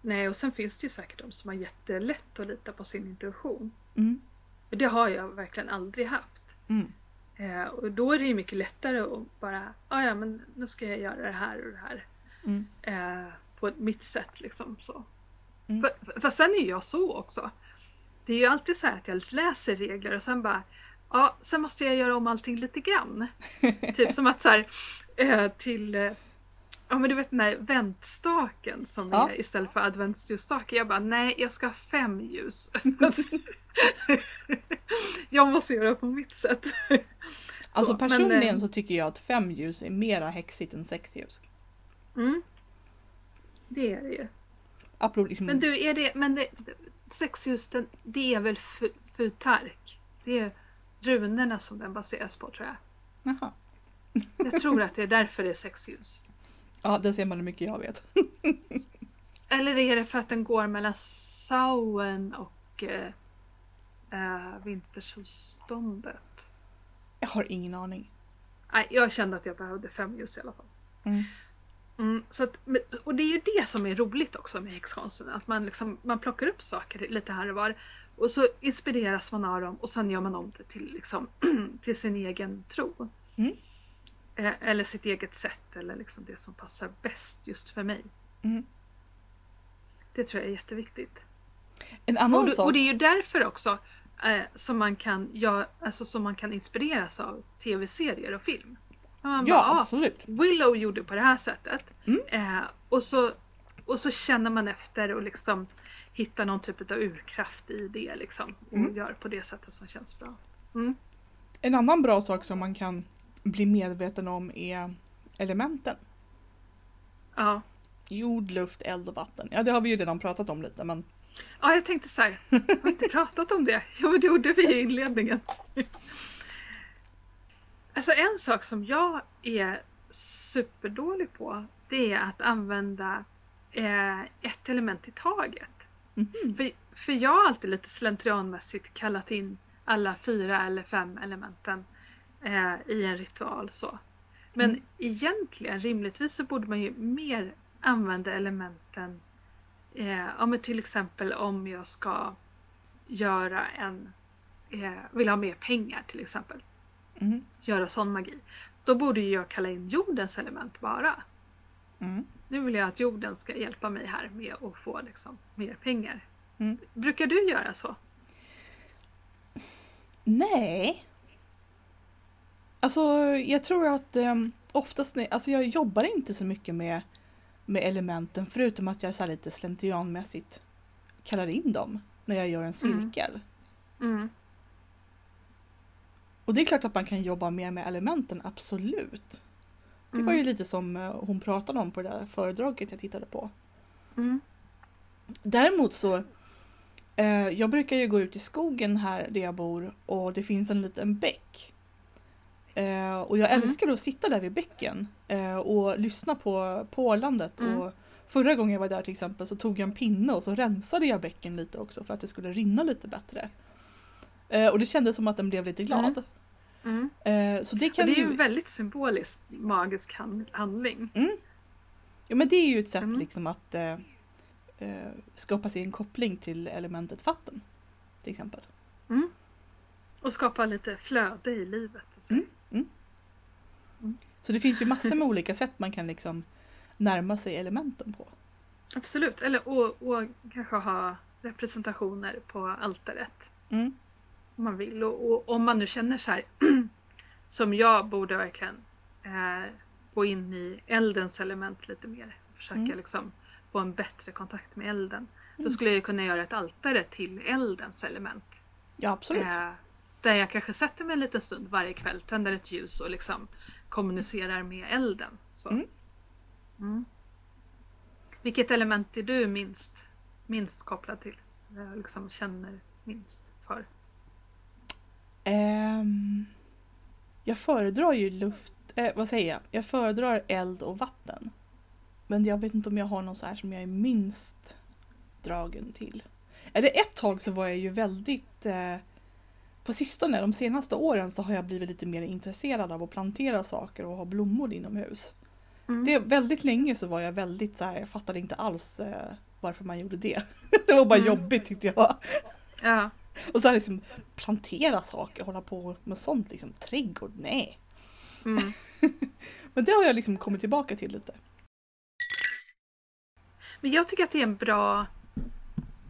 Nej, och sen finns det ju säkert de som har jättelätt att lita på sin intuition. Mm. Det har jag verkligen aldrig haft. Mm. Eh, och då är det ju mycket lättare att bara, "Ah, ja men nu ska jag göra det här och det här. Mm. Eh, på mitt sätt liksom så. Mm. För, för sen är jag så också. Det är ju alltid så här att jag läser regler och sen bara, ja sen måste jag göra om allting lite grann. typ som att så här, eh, till eh, Ja men du vet den här väntstaken som Ja. är istället för adventsljusstake. Jag bara nej jag ska ha fem ljus. jag måste göra på mitt sätt. Alltså Så, men, personligen eh, så tycker jag att fem ljus är mera häxigt än sex ljus. Mm. Det är det ju. Apropå liksom, Men du, är det, men det, sexljus, den, det är väl fu- futark? Det är runorna som den baseras på tror jag. Jaha. Jag tror att det är därför det är sexljus. Ja, det ser man hur mycket jag vet. Eller är det för att den går mellan Sauen och eh, eh, Vintersolståndet? Jag har ingen aning. Nej, jag kände att jag behövde fem ljus i alla fall. Mm. Mm, så att, och det är ju det som är roligt också med häxkonsten. Att man, liksom, man plockar upp saker lite här och var. Och så inspireras man av dem och sen gör man om det till, liksom, till sin egen tro. Mm. Eh, eller sitt eget sätt eller liksom det som passar bäst just för mig. Mm. Det tror jag är jätteviktigt. En annan Och, och det är ju därför också eh, som, man kan, ja, alltså, som man kan inspireras av tv-serier och film. Ja, bara, "Ah, absolut. Willow gjorde på det här sättet. Mm. Eh, och, så, och så känner man efter och liksom hittar någon typ av urkraft i det liksom. Och Mm. gör på det sättet som känns bra. Mm. En annan bra sak som man kan bli medveten om är elementen. Ja. Jord, luft, eld och vatten. Ja, det har vi ju redan pratat om lite men ja, jag tänkte så här. Har vi inte pratat om det? Jo, det gjorde vi i inledningen. Alltså en sak som jag är superdålig på det är att använda eh, ett element i taget. mhm. För, för jag har alltid lite slentrianmässigt kallat in alla fyra eller fem elementen eh, i en ritual. så. Men Mm. egentligen, rimligtvis så borde man ju mer använda elementen eh, men till exempel om jag ska göra en, eh, vill ha mer pengar till exempel, Mhm. göra sån magi. Då borde jag kalla in jordens element bara. Mm. Nu vill jag att jorden ska hjälpa mig här med att få liksom, mer pengar. Mm. Brukar du göra så? Nej. Alltså jag tror att ehm, oftast, alltså jag jobbar inte så mycket med, med elementen förutom att jag så lite slentrianmässigt kallar in dem när jag gör en cirkel. Mm. Och det är klart att man kan jobba mer med elementen, absolut. Det var ju Mm. lite som eh, hon pratade om på det där föredraget jag tittade på. Mm. Däremot så, eh, jag brukar ju gå ut i skogen här där jag bor och det finns en liten bäck. Eh, och jag Mm. älskar att sitta där vid bäcken eh, och lyssna på pålandet. Mm. Och förra gången jag var där till exempel så tog jag en pinne och så rensade jag bäcken lite också för att det skulle rinna lite bättre. Eh, och det kändes som att den blev lite glad. Mm. Eh, så det Och kan det är ju en väldigt symbolisk magisk hand- handling. Ja men det är ju ett sätt Mm. liksom att eh, eh, skapa sig en koppling till elementet vatten. Till exempel. Och skapa lite flöde i livet. så. Mm. Så det finns ju massor med olika sätt man kan liksom närma sig elementen på. Absolut. Eller och, och kanske ha representationer på altaret. Mm. Man vill. Och, och om man nu känner så här som jag borde verkligen eh, gå in i eldens element lite mer. Försöka Mm. liksom få en bättre kontakt med elden. Då Mm. skulle jag kunna göra ett altare till eldens element. Ja absolut. Eh, där jag kanske sätter mig en liten stund varje kväll, tänder ett ljus och liksom kommunicerar med elden. Så. Mm. Mm. Vilket element är du minst, minst kopplad till? Eller liksom känner minst för? Ehm, jag föredrar ju luft, eh, vad säger jag? Jag föredrar eld och vatten. Men jag vet inte om jag har någon så här som jag är minst dragen till. Eller ett tag så var jag ju väldigt eh, på sistone, de senaste åren så har jag blivit lite mer intresserad av att plantera saker och ha blommor inomhus. Mm. Det, väldigt länge så var jag väldigt så här, jag fattade inte alls eh, varför man gjorde det. det var bara Mm. jobbigt tyckte jag. Ja, Och här liksom plantera saker, hålla på med sånt liksom. Trädgård, nej. mm. Men det har jag liksom kommit tillbaka till lite. Men jag tycker att det är en bra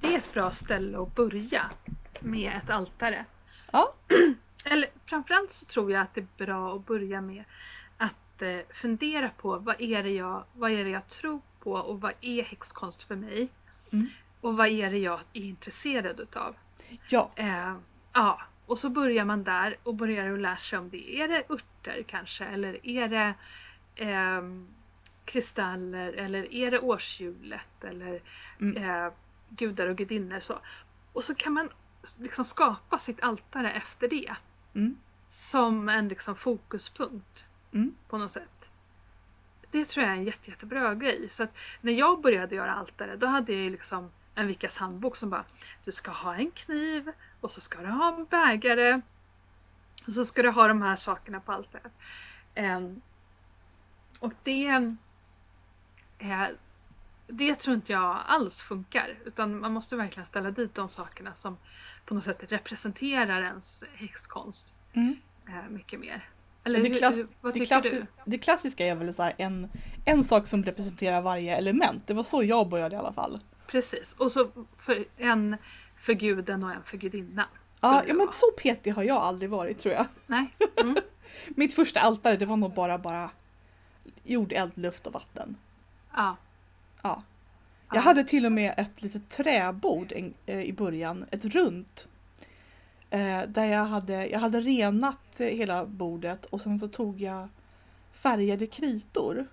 det är ett bra ställe att börja med ett altare. Ja. Eller framförallt så tror jag att det är bra att börja med att eh, fundera på vad är, det jag, vad är det jag tror på och vad är häxkonst för mig? Mm. Och vad är det jag är intresserad utav? Ja. Eh, ja, och så börjar man där och börjar att lära sig om det. Är det örter kanske? Eller är det ehm, kristaller? Eller är det årshjulet? Eller Mm. eh, gudar och gudinnor? Så. Och så kan man liksom skapa sitt altare efter det. Mm. Som en liksom fokuspunkt Mm. på något sätt. Det tror jag är en jätte, jättebra grej. Så att när jag började göra altare då hade jag ju liksom en Vickas handbok som bara Du ska ha en kniv och så ska du ha en bägare och så ska du ha de här sakerna på altaret. Ehm, och det eh, det tror inte jag alls funkar utan man måste verkligen ställa dit de sakerna som på något sätt representerar ens häxkonst Mm. eh, mycket mer. Eller Det, hur- klass, hur- vad det, klassi- det klassiska är väl så en, en sak som representerar varje element. Det var så jag började i alla fall. Precis, och så för en för guden och en för gudinnan. Ja, ja men så petig har jag aldrig varit tror jag. Nej. Mm. Mitt första altare det var nog bara, bara jord, eld, luft och vatten. Ja. Ja. ja. Jag hade till och med ett litet träbord eh, i början, ett runt. Eh, där jag hade, jag hade renat eh, hela bordet och sen så tog jag färgade kritor.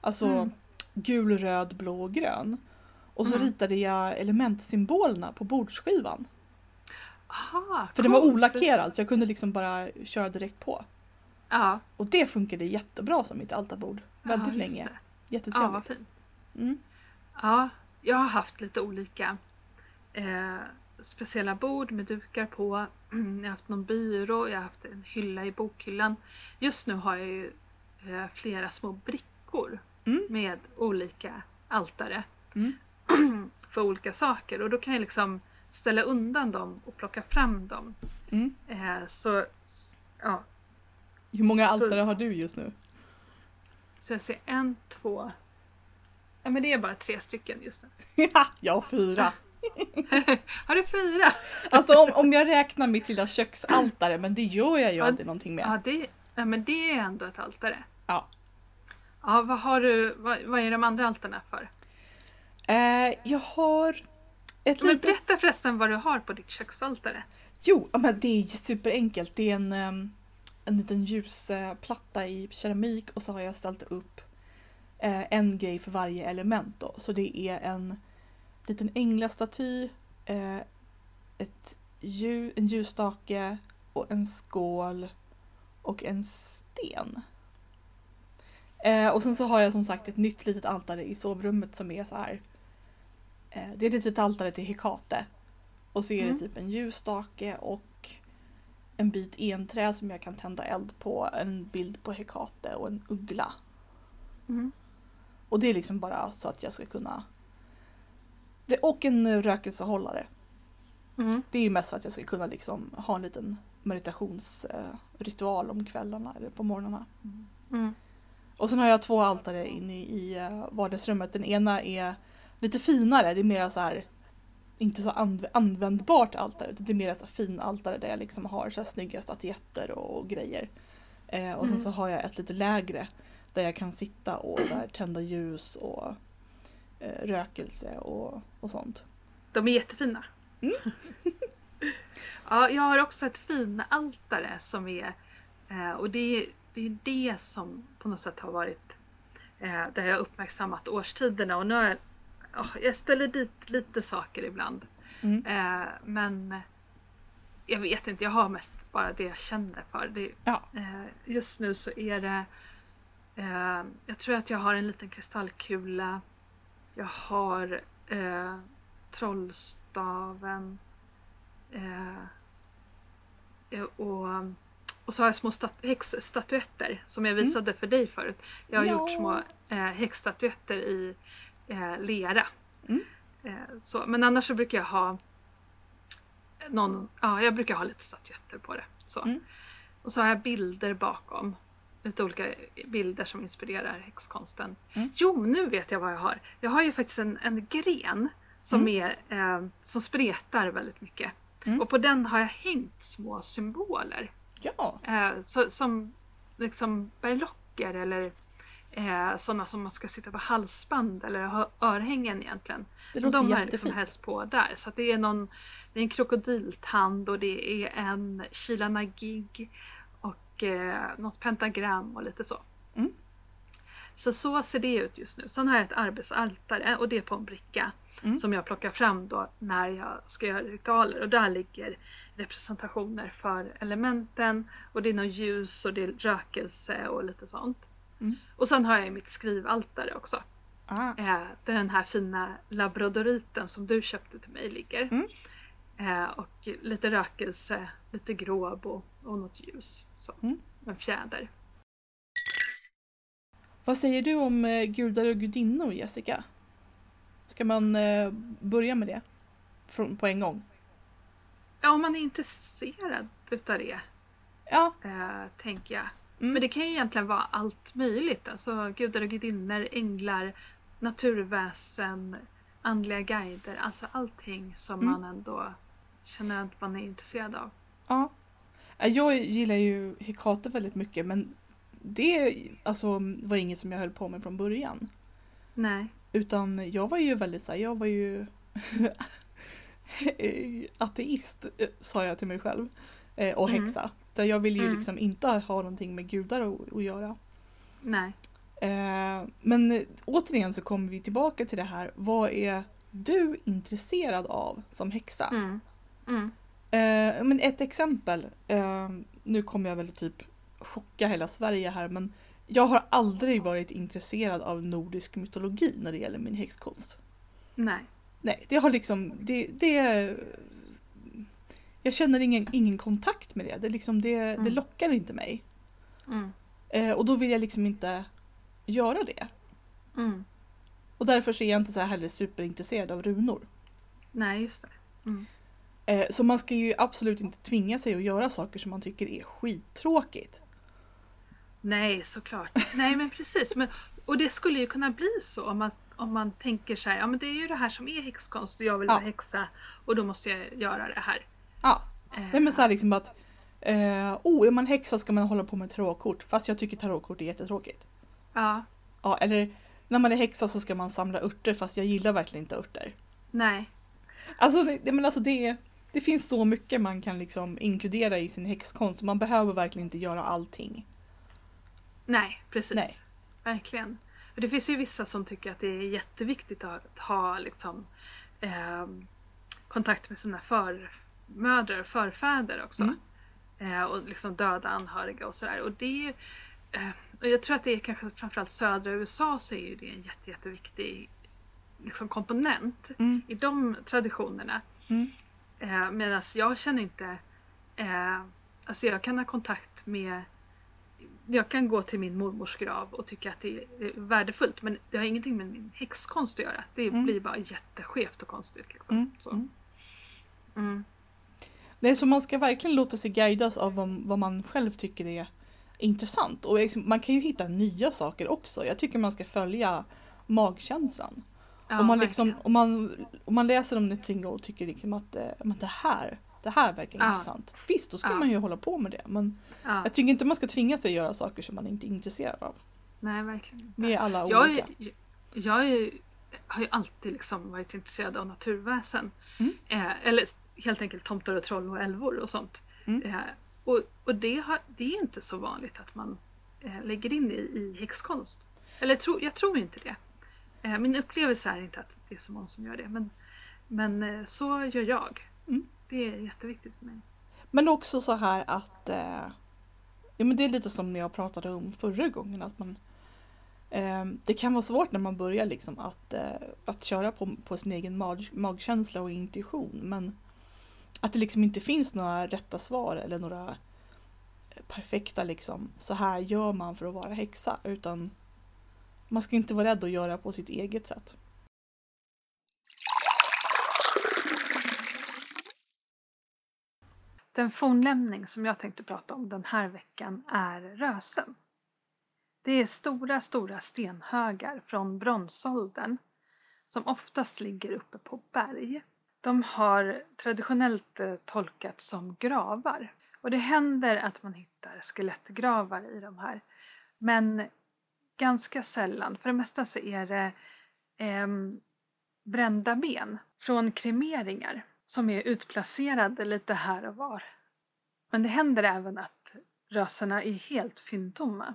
Alltså Mm. gul, röd, blå och grön. Och så Mm. ritade jag elementsymbolerna på bordsskivan. Aha, För den var olackerad så jag kunde liksom bara köra direkt på. Ja. Och det funkade jättebra som mitt altarbord. Väldigt ja, länge. det. Ja, Jättetrevligt. fint. Mm. Ja, jag har haft lite olika eh, speciella bord med dukar på. Jag har haft någon byrå, jag har haft en hylla i bokhyllan. Just nu har jag ju eh, flera små brickor Mm. med olika altare Mm. för olika saker och då kan jag liksom ställa undan dem och plocka fram dem. Mm. Eh, så, ja, Hur många Så- altare har du just nu? så jag ser en, två, ja men det är bara tre stycken just nu. jag har fyra. har du fyra? Alltså om, om jag räknar mitt lilla köksaltare, men det gör jag ju Ja, aldrig någonting med. Ja, det, ja men det är ändå ett altare. Ja. Ja, vad har du, vad, vad är de andra altarna för? Eh, jag har ett Men litet... berätta förresten vad du har på ditt köksaltare. Jo, men det är superenkelt. Det är en, em, en liten ljusplatta i keramik och så har jag ställt upp eh, en grej för varje element då. Så det är en liten änglastaty, eh, ett lju, en ljusstake och en skål och en sten. Eh, och sen så har jag som sagt ett nytt litet altare i sovrummet som är så här. Eh, det är ett litet altare till Hekate. Och så är Mm. det typ en ljusstake och en bit enträ som jag kan tända eld på, en bild på Hekate och en uggla. Mm. Och det är liksom bara så att jag ska kunna... Det, och en rökelsehållare. Mm. Det är ju mest så att jag ska kunna liksom ha en liten meditationsritual om kvällarna eller på morgnarna. Mm. Och sen har jag två altare inne i eh, vardagsrummet. Den ena är lite finare, det är mer så här inte så anv- användbart altare, det är mer så här fin altare där jag liksom har så här snygga statyetter och grejer. Eh, och sen Mm. så har jag ett lite lägre där jag kan sitta och så här tända ljus och eh, rökelse och, och sånt. De är jättefina. Mm. ja, jag har också ett finaltare som är eh, och det är, det är det som på något sätt har varit eh, där jag uppmärksammat årstiderna och nu har jag, ja, jag ställer dit lite saker ibland. Mm. Eh, men jag vet inte, jag har mest bara det jag känner för. Det, Ja. eh, just nu så är det eh, Jag tror att jag har en liten kristallkula. Jag har eh, trollstaven. Eh, eh, och, och så har jag små stat- häxstatyetter som jag Mm. visade för dig förut. Jag har Ja. gjort små eh, häxstatyetter i eh, lera. Mm. Eh, så, men annars så brukar jag ha någon, ja jag brukar ha lite statyetter på det. Så. Mm. Och så har jag bilder bakom. Lite olika bilder som inspirerar häxkonsten. Mm. Jo, nu vet jag vad jag har. Jag har ju faktiskt en, en gren som, Mm. är, eh, som spretar väldigt mycket. Mm. Och på den har jag hängt små symboler. Ja. Eh, så, som liksom berlocker eller eh, sådana som man ska sitta på halsband eller ha örhängen egentligen. Det låter de har liksom helst på där. Så det är någon det är en krokodiltand och det är en Kilana gig och eh, något pentagram och lite så. Mm. Så så ser det ut just nu. Sen har jag ett arbetsaltare och det är på en bricka Mm. som jag plockar fram då när jag ska göra ritualer och där ligger representationer för elementen och det är något ljus och det är rökelse och lite sånt. Mm. Och sen har jag mitt skrivaltare också. Ah. Eh, där den här fina labradoriten som du köpte till mig ligger. Mm. Eh, och lite rökelse, lite gråb och, och något ljus. Så. Mm. En fjäder. Vad säger du om eh, gudar och gudinnor Jessica? Ska man eh, börja med det? Från, på en gång? Ja, om man är intresserad utav det, Ja. eh, tänker jag. Mm. Men det kan ju egentligen vara allt möjligt. Alltså gudar och gudinnor, änglar, naturväsen, andliga guider. Alltså allting som Mm. man ändå känner att man är intresserad av. Ja. Eh, Jag gillar ju Hekate väldigt mycket men det alltså, var inget som jag höll på med från början. Nej. Utan jag var ju väldigt såhär, jag var ju ateist eh, sa jag till mig själv. eh, Och Mm. Där jag ville ju Mm. liksom inte ha någonting med gudar att, att göra. Nej. Eh, Men återigen så kommer vi tillbaka till det här. Vad är du intresserad av som häxa? Mm. Mm. Eh, men ett exempel. Eh, nu kommer jag väl typ chocka hela Sverige här men jag har aldrig varit intresserad av nordisk mytologi när det gäller min häxkonst. Nej. Nej, det har liksom, det, det jag känner ingen, ingen kontakt med det. Det, liksom, det, det Mm. lockar inte mig. Mm. Eh, och då vill jag liksom inte göra det. Mm. Och därför så är jag inte så här heller superintresserad av runor. Nej, just det. Mm. Eh, så man ska ju absolut inte tvinga sig att göra saker som man tycker är skittråkigt. Nej, såklart. Nej, men precis. Men, och det skulle ju kunna bli så om man, om man tänker så här, ja men det är ju det här som är häxkonst och jag vill Ja. vara häxa och då måste jag göra det här. Ja, Eh, nej men så här liksom att eh, oh, är man häxa ska man hålla på med tarotkort fast jag tycker tarotkort är jättetråkigt. Ja, Ja, eller när man är häxa så ska man samla örter fast jag gillar verkligen inte örter. Nej. Alltså, det, men alltså det, det finns så mycket man kan liksom inkludera i sin häxkonst. Man behöver verkligen inte göra allting. Nej, precis. Nej. Verkligen. Och det finns ju vissa som tycker att det är jätteviktigt att ha liksom, eh, kontakt med sina förmödrar och förfäder också. Mm. Eh, och liksom döda anhöriga och sådär. Och det är eh, och jag tror att det är kanske framförallt södra USA så är ju det en jätte, jätteviktig liksom, komponent Mm. i de traditionerna. Mm. Eh, Medan jag känner inte, eh, alltså jag kan ha kontakt med jag kan gå till min mormors grav och tycka att det är värdefullt men det har ingenting med min häxkonst att göra. Det Mm. blir bara jätteskevt och konstigt. Liksom. Mm. Så. Mm. Nej, så man ska verkligen låta sig guidas av vad, vad man själv tycker är intressant. Och liksom, man kan ju hitta nya saker också. Jag tycker man ska följa magkänslan. Ja, om, man liksom, om, man, om man läser om någonting och tycker liksom att eh, men det, här, det här verkar Ja. intressant. Visst, då ska Ja. man ju hålla på med det. Men ja. jag tycker inte man ska tvinga sig att göra saker som man inte är intresserad av. Nej, verkligen. Vi är alla Jag, olika. är, jag är, har ju alltid liksom varit intresserad av naturväsen. Mm. Eh, eller helt enkelt tomtar och troll och älvor och sånt. Mm. Eh, och och det, har, det är inte så vanligt att man eh, lägger in det i, i häxkonst. Eller tro, jag tror inte det. Eh, min upplevelse är inte att det är så många som gör det. Men, men eh, så gör jag. Mm. Det är jätteviktigt för mig. Men också så här att eh, ja, men det är lite som jag pratade om förra gången. Att man, eh, det kan vara svårt när man börjar liksom att, att köra på, på sin egen mag, magkänsla och intuition. Men att det liksom inte finns några rätta svar eller några perfekta liksom. Så här gör man för att vara häxa. Utan man ska inte vara rädd att göra på sitt eget sätt. Den fornlämning som jag tänkte prata om den här veckan är Rösen. Det är stora, stora stenhögar från bronsåldern som oftast ligger uppe på berg. De har traditionellt eh, tolkats som gravar och det händer att man hittar skelettgravar i de här. Men ganska sällan, för det mesta så är det eh, brända ben från kremeringar som är utplacerade lite här och var. Men det händer även att röserna är helt fyndtomma.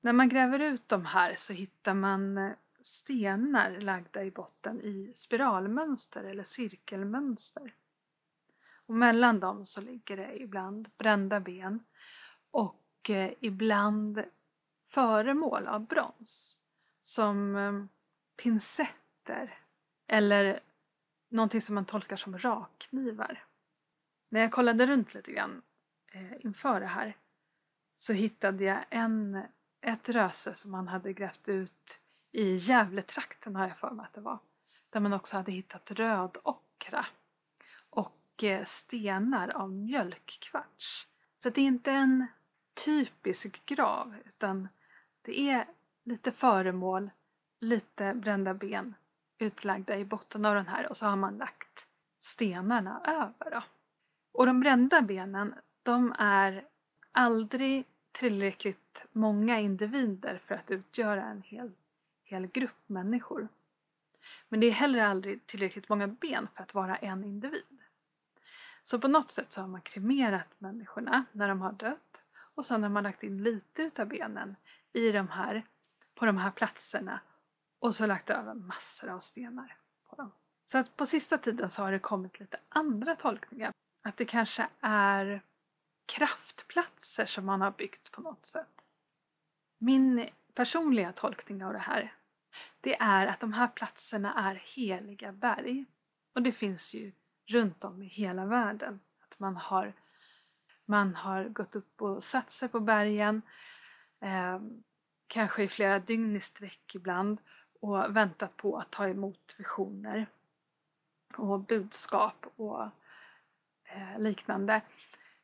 När man gräver ut de här så hittar man eh, stenar lagda i botten i spiralmönster eller cirkelmönster. Och mellan dem så ligger det ibland brända ben och eh, ibland föremål av brons som pinsetter pincetter eller någonting som man tolkar som rakknivar. När jag kollade runt lite grann eh, inför det här så hittade jag en, ett röse som man hade grävt ut i Gävletrakten har jag för mig att det var. Där man också hade hittat rödockra och eh, stenar av mjölkkvarts. Så det är inte en typisk grav utan det är lite föremål, lite brända ben utlagda i botten av den här och så har man lagt stenarna över. Då. Och de brända benen, de är aldrig tillräckligt många individer för att utgöra en hel, hel grupp människor. Men det är heller aldrig tillräckligt många ben för att vara en individ. Så på något sätt så har man kremerat människorna när de har dött och sen har man lagt in lite utav benen i de här, på de här platserna och så lagt över massor av stenar på dem. Så att på sista tiden så har det kommit lite andra tolkningar. Att det kanske är kraftplatser som man har byggt på något sätt. Min personliga tolkning av det här det är att de här platserna är heliga berg. Och det finns ju runt om i hela världen. Att man har, man har gått upp och satt sig på bergen, eh, kanske i flera dygn i sträck ibland och väntat på att ta emot visioner och budskap och eh, liknande.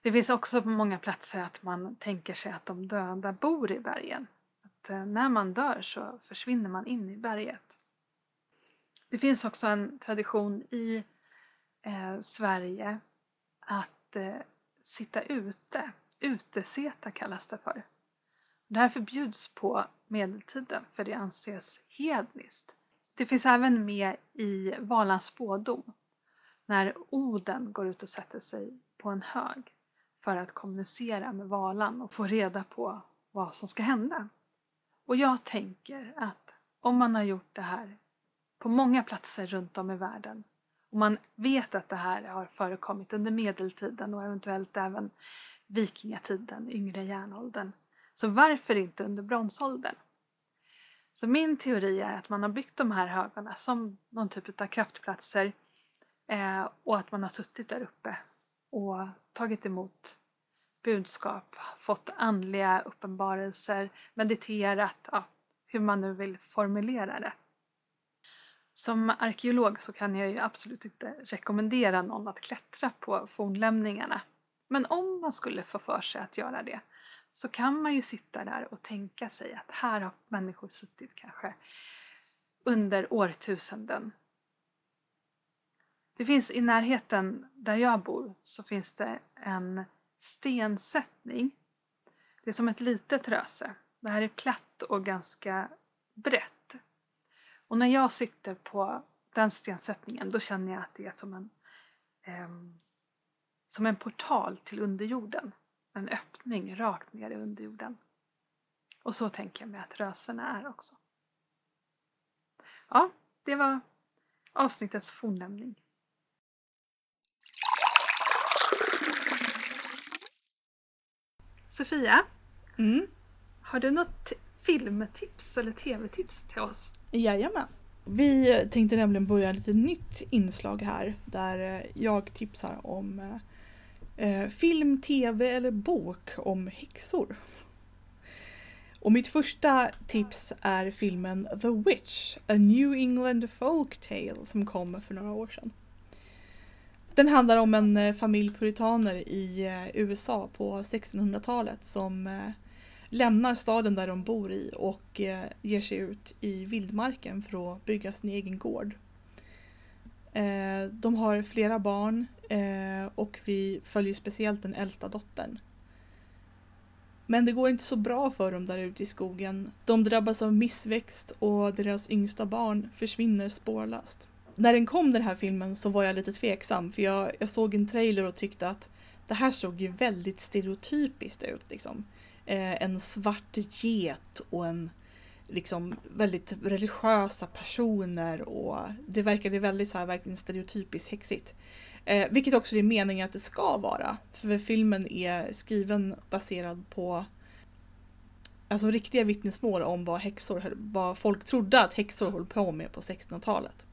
Det finns också på många platser att man tänker sig att de döda bor i bergen. Att eh, när man dör så försvinner man in i berget. Det finns också en tradition i eh, Sverige att eh, sitta ute. Uteseta kallas det för. Det här förbjuds på medeltiden för det anses hedniskt. Det finns även med i Valans spådom när Oden går ut och sätter sig på en hög för att kommunicera med Valan och få reda på vad som ska hända. Och jag tänker att om man har gjort det här på många platser runt om i världen och man vet att det här har förekommit under medeltiden och eventuellt även vikingatiden, yngre järnåldern. Så varför inte under bronsåldern? Så min teori är att man har byggt de här högarna som någon typ av kraftplatser eh, och att man har suttit där uppe och tagit emot budskap, fått andliga uppenbarelser, mediterat, ja, hur man nu vill formulera det. Som arkeolog så kan jag ju absolut inte rekommendera någon att klättra på fornlämningarna. Men om man skulle få för sig att göra det så kan man ju sitta där och tänka sig att här har människor suttit kanske under årtusenden. Det finns i närheten där jag bor så finns det en stensättning. Det är som ett litet röse. Det här är platt och ganska brett. Och när jag sitter på den stensättningen då känner jag att det är som en, eh, som en portal till underjorden. En öppning rakt ner i underjorden. Och så tänker jag mig att rösena är också. Ja, det var avsnittets fornlämning. Sofia, Mm. har du något filmtips eller tv-tips till oss? Jajamän. Vi tänkte nämligen börja ett lite nytt inslag här där eh, jag tipsar om eh, eh, film, tv eller bok om häxor. Och mitt första tips är filmen The Witch, A New England Folk Tale som kom för några år sedan. Den handlar om en eh, familj puritaner i eh, USA på 1600-talet som eh, lämnar staden där de bor i och ger sig ut i vildmarken för att bygga sin egen gård. De har flera barn och vi följer speciellt den äldsta dottern. Men det går inte så bra för dem där ute i skogen. De drabbas av missväxt och deras yngsta barn försvinner spårlöst. När den kom den här filmen så var jag lite tveksam för jag, jag såg en trailer och tyckte att det här såg ju väldigt stereotypiskt ut. Liksom eh, en svart get och en liksom väldigt religiösa personer och det verkade väldigt så här, verkligen stereotypiskt häxigt. Eh, vilket också är meningen att det ska vara. För filmen är skriven baserad på alltså riktiga vittnesmål om vad häxor, vad folk trodde att häxor höll på med på 1600-talet.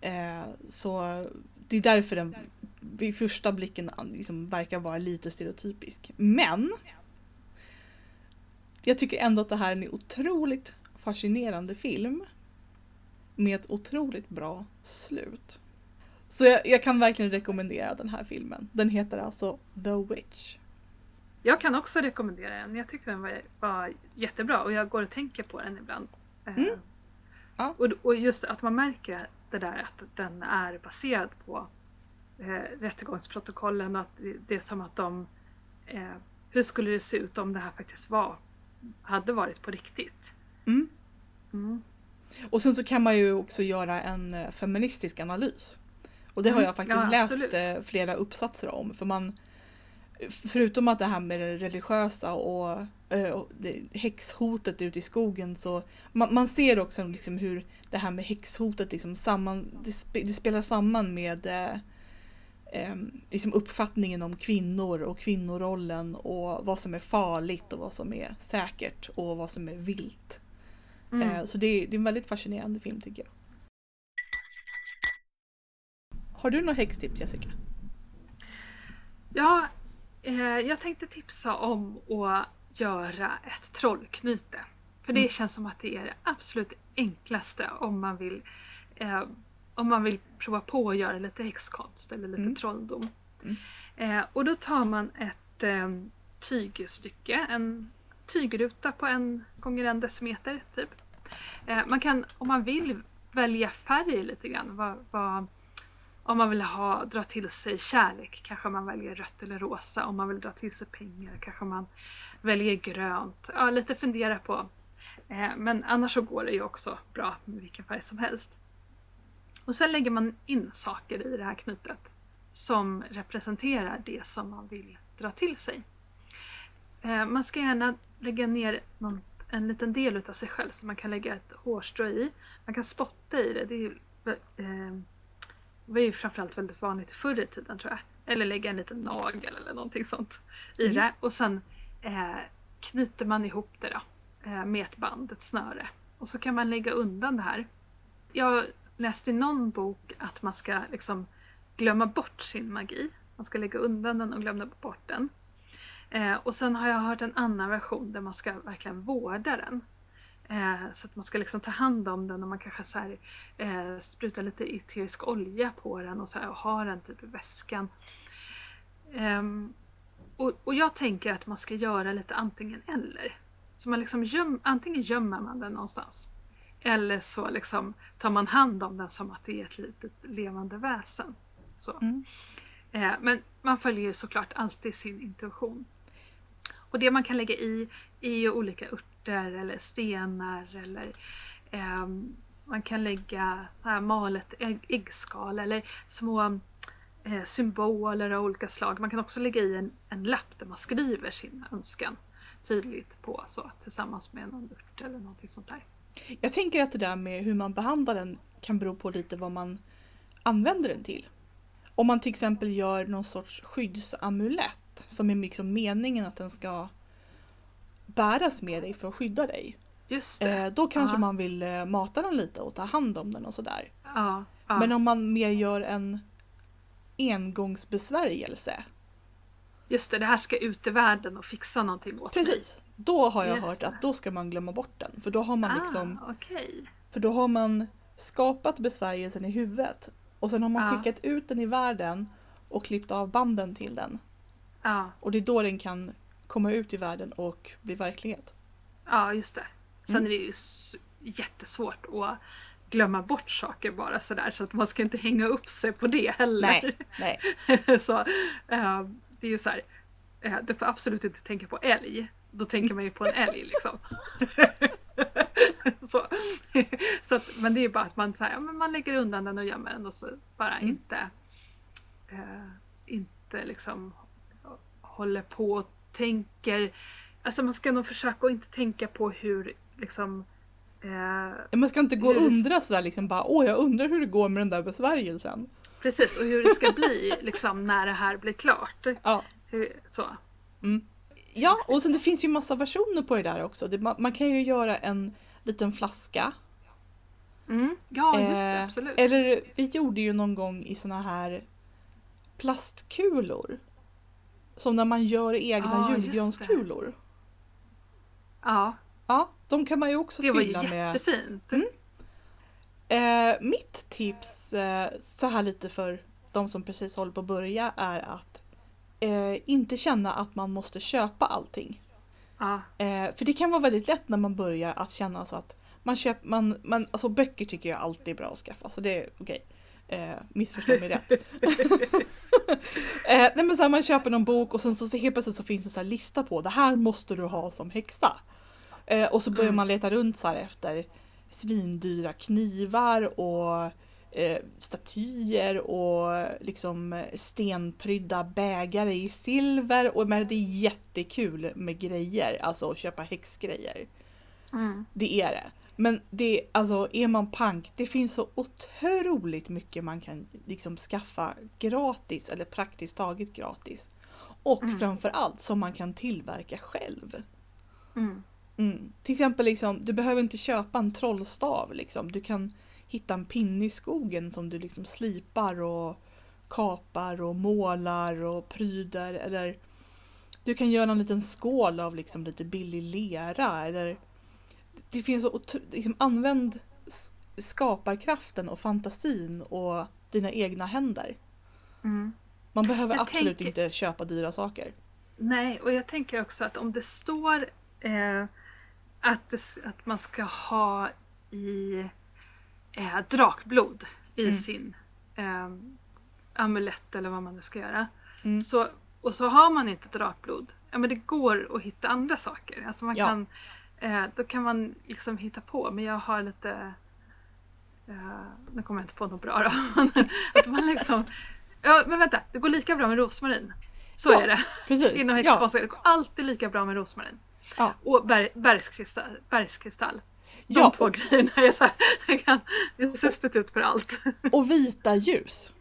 Eh, så det är därför den vid första blicken liksom verkar vara lite stereotypisk. Men jag tycker ändå att det här är en otroligt fascinerande film. Med ett otroligt bra slut. Så jag, jag, kan verkligen rekommendera den här filmen. Den heter alltså The Witch. Jag kan också rekommendera den. Jag tyckte den var, var jättebra och jag går och tänker på den ibland. Eh, Mm. Ja. Och, och just att man märker det där att den är baserad på eh, rättegångsprotokollen och att det, är som att de eh, hur skulle det se ut om det här faktiskt var hade varit på riktigt. Mm. Mm. Och sen så kan man ju också göra en eh, feministisk analys. Och det har Mm, jag faktiskt ja, läst eh, flera uppsatser om. För man, förutom att det här med det religiösa och, eh, och det, häxhotet ute i skogen så man, man ser också liksom hur det här med häxhotet liksom samman, det, spe, det spelar samman med eh, liksom uppfattningen om kvinnor och kvinnorollen och vad som är farligt och vad som är säkert och vad som är vilt. Mm. Eh, Så det är, det är en väldigt fascinerande film tycker jag. Har du några häxtips Jessica? Ja, jag tänkte tipsa om att göra ett trollknyte. För det Mm. känns som att det är det absolut enklaste om man vill eh, om man vill prova på att göra lite häxkonst eller lite Mm. trolldom. Mm. Eh, och då tar man ett eh, tygstycke, en tygruta på en gånger en decimeter typ. Eh, man kan, om man vill, välja färg lite grann. Vad, vad, om man vill ha, dra till sig kärlek kanske man väljer rött eller rosa. Om man vill dra till sig pengar kanske man väljer grönt. Ja, lite fundera på. Eh, men annars så går det ju också bra med vilken färg som helst. Och sen lägger man in saker i det här knutet som representerar det som man vill dra till sig. Eh, man ska gärna lägga ner någon, en liten del utav sig själv som man kan lägga ett hårstrå i. Man kan spotta i det. Det, är ju, eh, eh, var ju framförallt väldigt vanligt förr i tiden tror jag. Eller lägga en liten nagel eller någonting sånt i mm. det. Och sen eh, knyter man ihop det då eh, med ett band, ett snöre. Och så kan man lägga undan det här. Jag läste i någon bok att man ska liksom glömma bort sin magi. Man ska lägga undan den och glömma bort den. Eh, och sen har jag hört en annan version där man ska verkligen vårda den. Eh, så att man ska liksom ta hand om den och man kanske så här, eh, sprutar lite eterisk olja på den och, så här, och ha den typ i väskan. Um, och, och, jag tänker att man ska göra lite antingen eller. Så man liksom göm, antingen gömmer man den någonstans. Eller så liksom tar man hand om den som att det är ett litet levande väsen. Så. Mm. Eh, men man följer såklart alltid sin intuition. Och det man kan lägga i är ju olika örter eller stenar eller eh, man kan lägga här malet ägg, äggskal eller små eh, symboler av olika slag. Man kan också lägga i en, en lapp där man skriver sin önskan tydligt på så tillsammans med någon ört eller någonting sånt där. Jag tänker att det där med hur man behandlar den kan bero på lite vad man använder den till. Om man till exempel gör någon sorts skyddsamulett som är liksom meningen att den ska bäras med dig för att skydda dig. Just det. Eh, då kanske ja. man vill eh, mata den lite och ta hand om den och sådär. Ja, ja. Men om man mer gör en engångsbesvärjelse. Just det, det här ska ut i världen och fixa någonting åt Precis. Mig. Då har jag Just hört det. att då ska man glömma bort den. För då har man liksom ah, okay. För då har man skapat besvärjelsen i huvudet. Och sen har man ja. skickat ut den i världen och klippt av banden till den. Ja. Och det är då den kan komma ut i världen och bli verklighet. Ja, just det. Sen mm. är det ju jättesvårt att glömma bort saker bara sådär så att man ska inte hänga upp sig på det heller. Nej, nej. så, äh, det är ju så här, äh, du får absolut inte tänka på älg. Då tänker man ju på en älg liksom. så, så att, men det är bara att man, så här, man lägger undan den och gömmer den och så bara mm. inte, äh, inte liksom håller på och tänker. Alltså man ska nog försöka att inte tänka på hur liksom Eh, man ska inte gå och undra sådär liksom bara åh jag undrar hur det går med den där besvärjelsen. Precis och hur det ska bli liksom när det här blir klart. Ja. Hur, så. Mm. Ja och sen det finns ju massa versioner på det där också. Det, man, man, kan ju göra en liten flaska. Mm. Ja just det, eh, absolut. Eller vi gjorde ju någon gång i såna här plastkulor. Som när man gör egna ja, julgranskulor. Ja. Ja, de kan man ju också det fylla med. Det var jättefint. Mm. Eh, mitt tips eh, så här lite för de som precis håller på att börja är att eh, inte känna att man måste köpa allting. Ja. Eh, för det kan vara väldigt lätt när man börjar att känna så att man köper, man, man, alltså böcker tycker jag alltid är bra att skaffa så det är okej. Eh, missförstå mig rätt. eh, nej men så här, man köper någon bok och sen så helt plötsligt så finns det så lista på det här måste du ha som häxa. Eh, och så börjar mm. man leta runt så efter svindyra knivar och eh, statyer och liksom stenprydda bägare i silver. Och men det är jättekul med grejer, alltså att köpa häxgrejer. Mm. Det är det. Men det, alltså är man pank, det finns så otroligt mycket man kan liksom skaffa gratis eller praktiskt taget gratis. Och mm. framförallt som man kan tillverka själv. Mm. Mm. Till exempel liksom, du behöver inte köpa en trollstav liksom. Du kan hitta en pinne i skogen som du liksom slipar och kapar och målar och pryder eller du kan göra en liten skål av liksom lite billig lera eller det finns så liksom, använd skaparkraften och fantasin och dina egna händer. Mm. Man behöver jag absolut tänker... inte köpa dyra saker. Nej, och jag tänker också att om det står eh, att, det, att man ska ha i eh, drakblod i mm. sin eh, amulett eller vad man nu ska göra. Mm. Så, och så har man inte drakblod, ja men det går att hitta andra saker. Alltså man Ja. kan, eh, då kan man liksom hitta på, men jag har lite, eh, nu kommer jag inte på något bra då. att man liksom, ja men vänta, det går lika bra med rosmarin. Så Ja, är det. Precis. Inom ja. häxkonsten, det går alltid lika bra med rosmarin. Ja. Och berg, bergskristall. bergskristall. De Ja, två grejerna är, så här, det är substitut för allt. och vita ljus.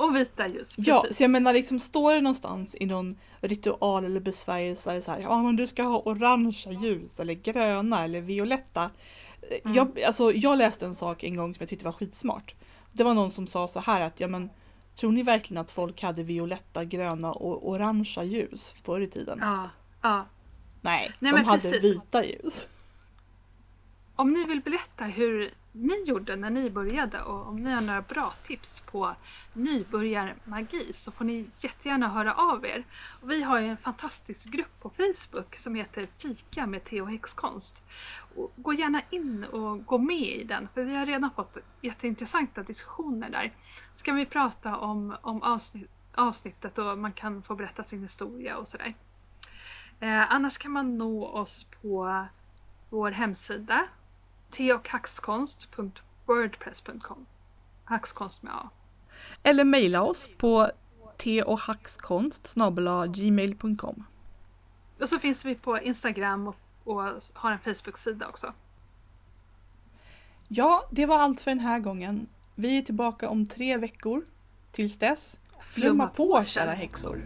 Och vita ljus. Ja, precis. så jag menar liksom står det någonstans i någon ritual eller besvärjelse så här, ja men du ska ha orangea ljus eller gröna eller violetta. Eh, Mm. Jag, alltså, jag läste en sak en gång som jag tyckte var skitsmart. Det var någon som sa så här att ja men tror ni verkligen att folk hade violetta, gröna och orangea ljus förr i tiden? Ja, ja. Nej, Nej, de hade precis. vita ljus. Om ni vill berätta hur ni gjorde när ni började och om ni har några bra tips på nybörjarmagi så får ni jättegärna höra av er. Och vi har ju en fantastisk grupp på Facebook som heter Fika med te och häxkonst. Och gå gärna in och gå med i den för vi har redan fått jätteintressanta diskussioner där. Så kan vi prata om, om avsnitt, avsnittet och man kan få berätta sin historia och sådär. Eh, annars kan man nå oss på vår hemsida teochhackskonst.wordpress.com Hackskonst med A. Eller mejla oss på teohackskonst gmail.com. Och så finns vi på Instagram och, och har en Facebook-sida också. Ja, det var allt för den här gången. Vi är tillbaka om tre veckor. Tills dess, flumma på kära häxor.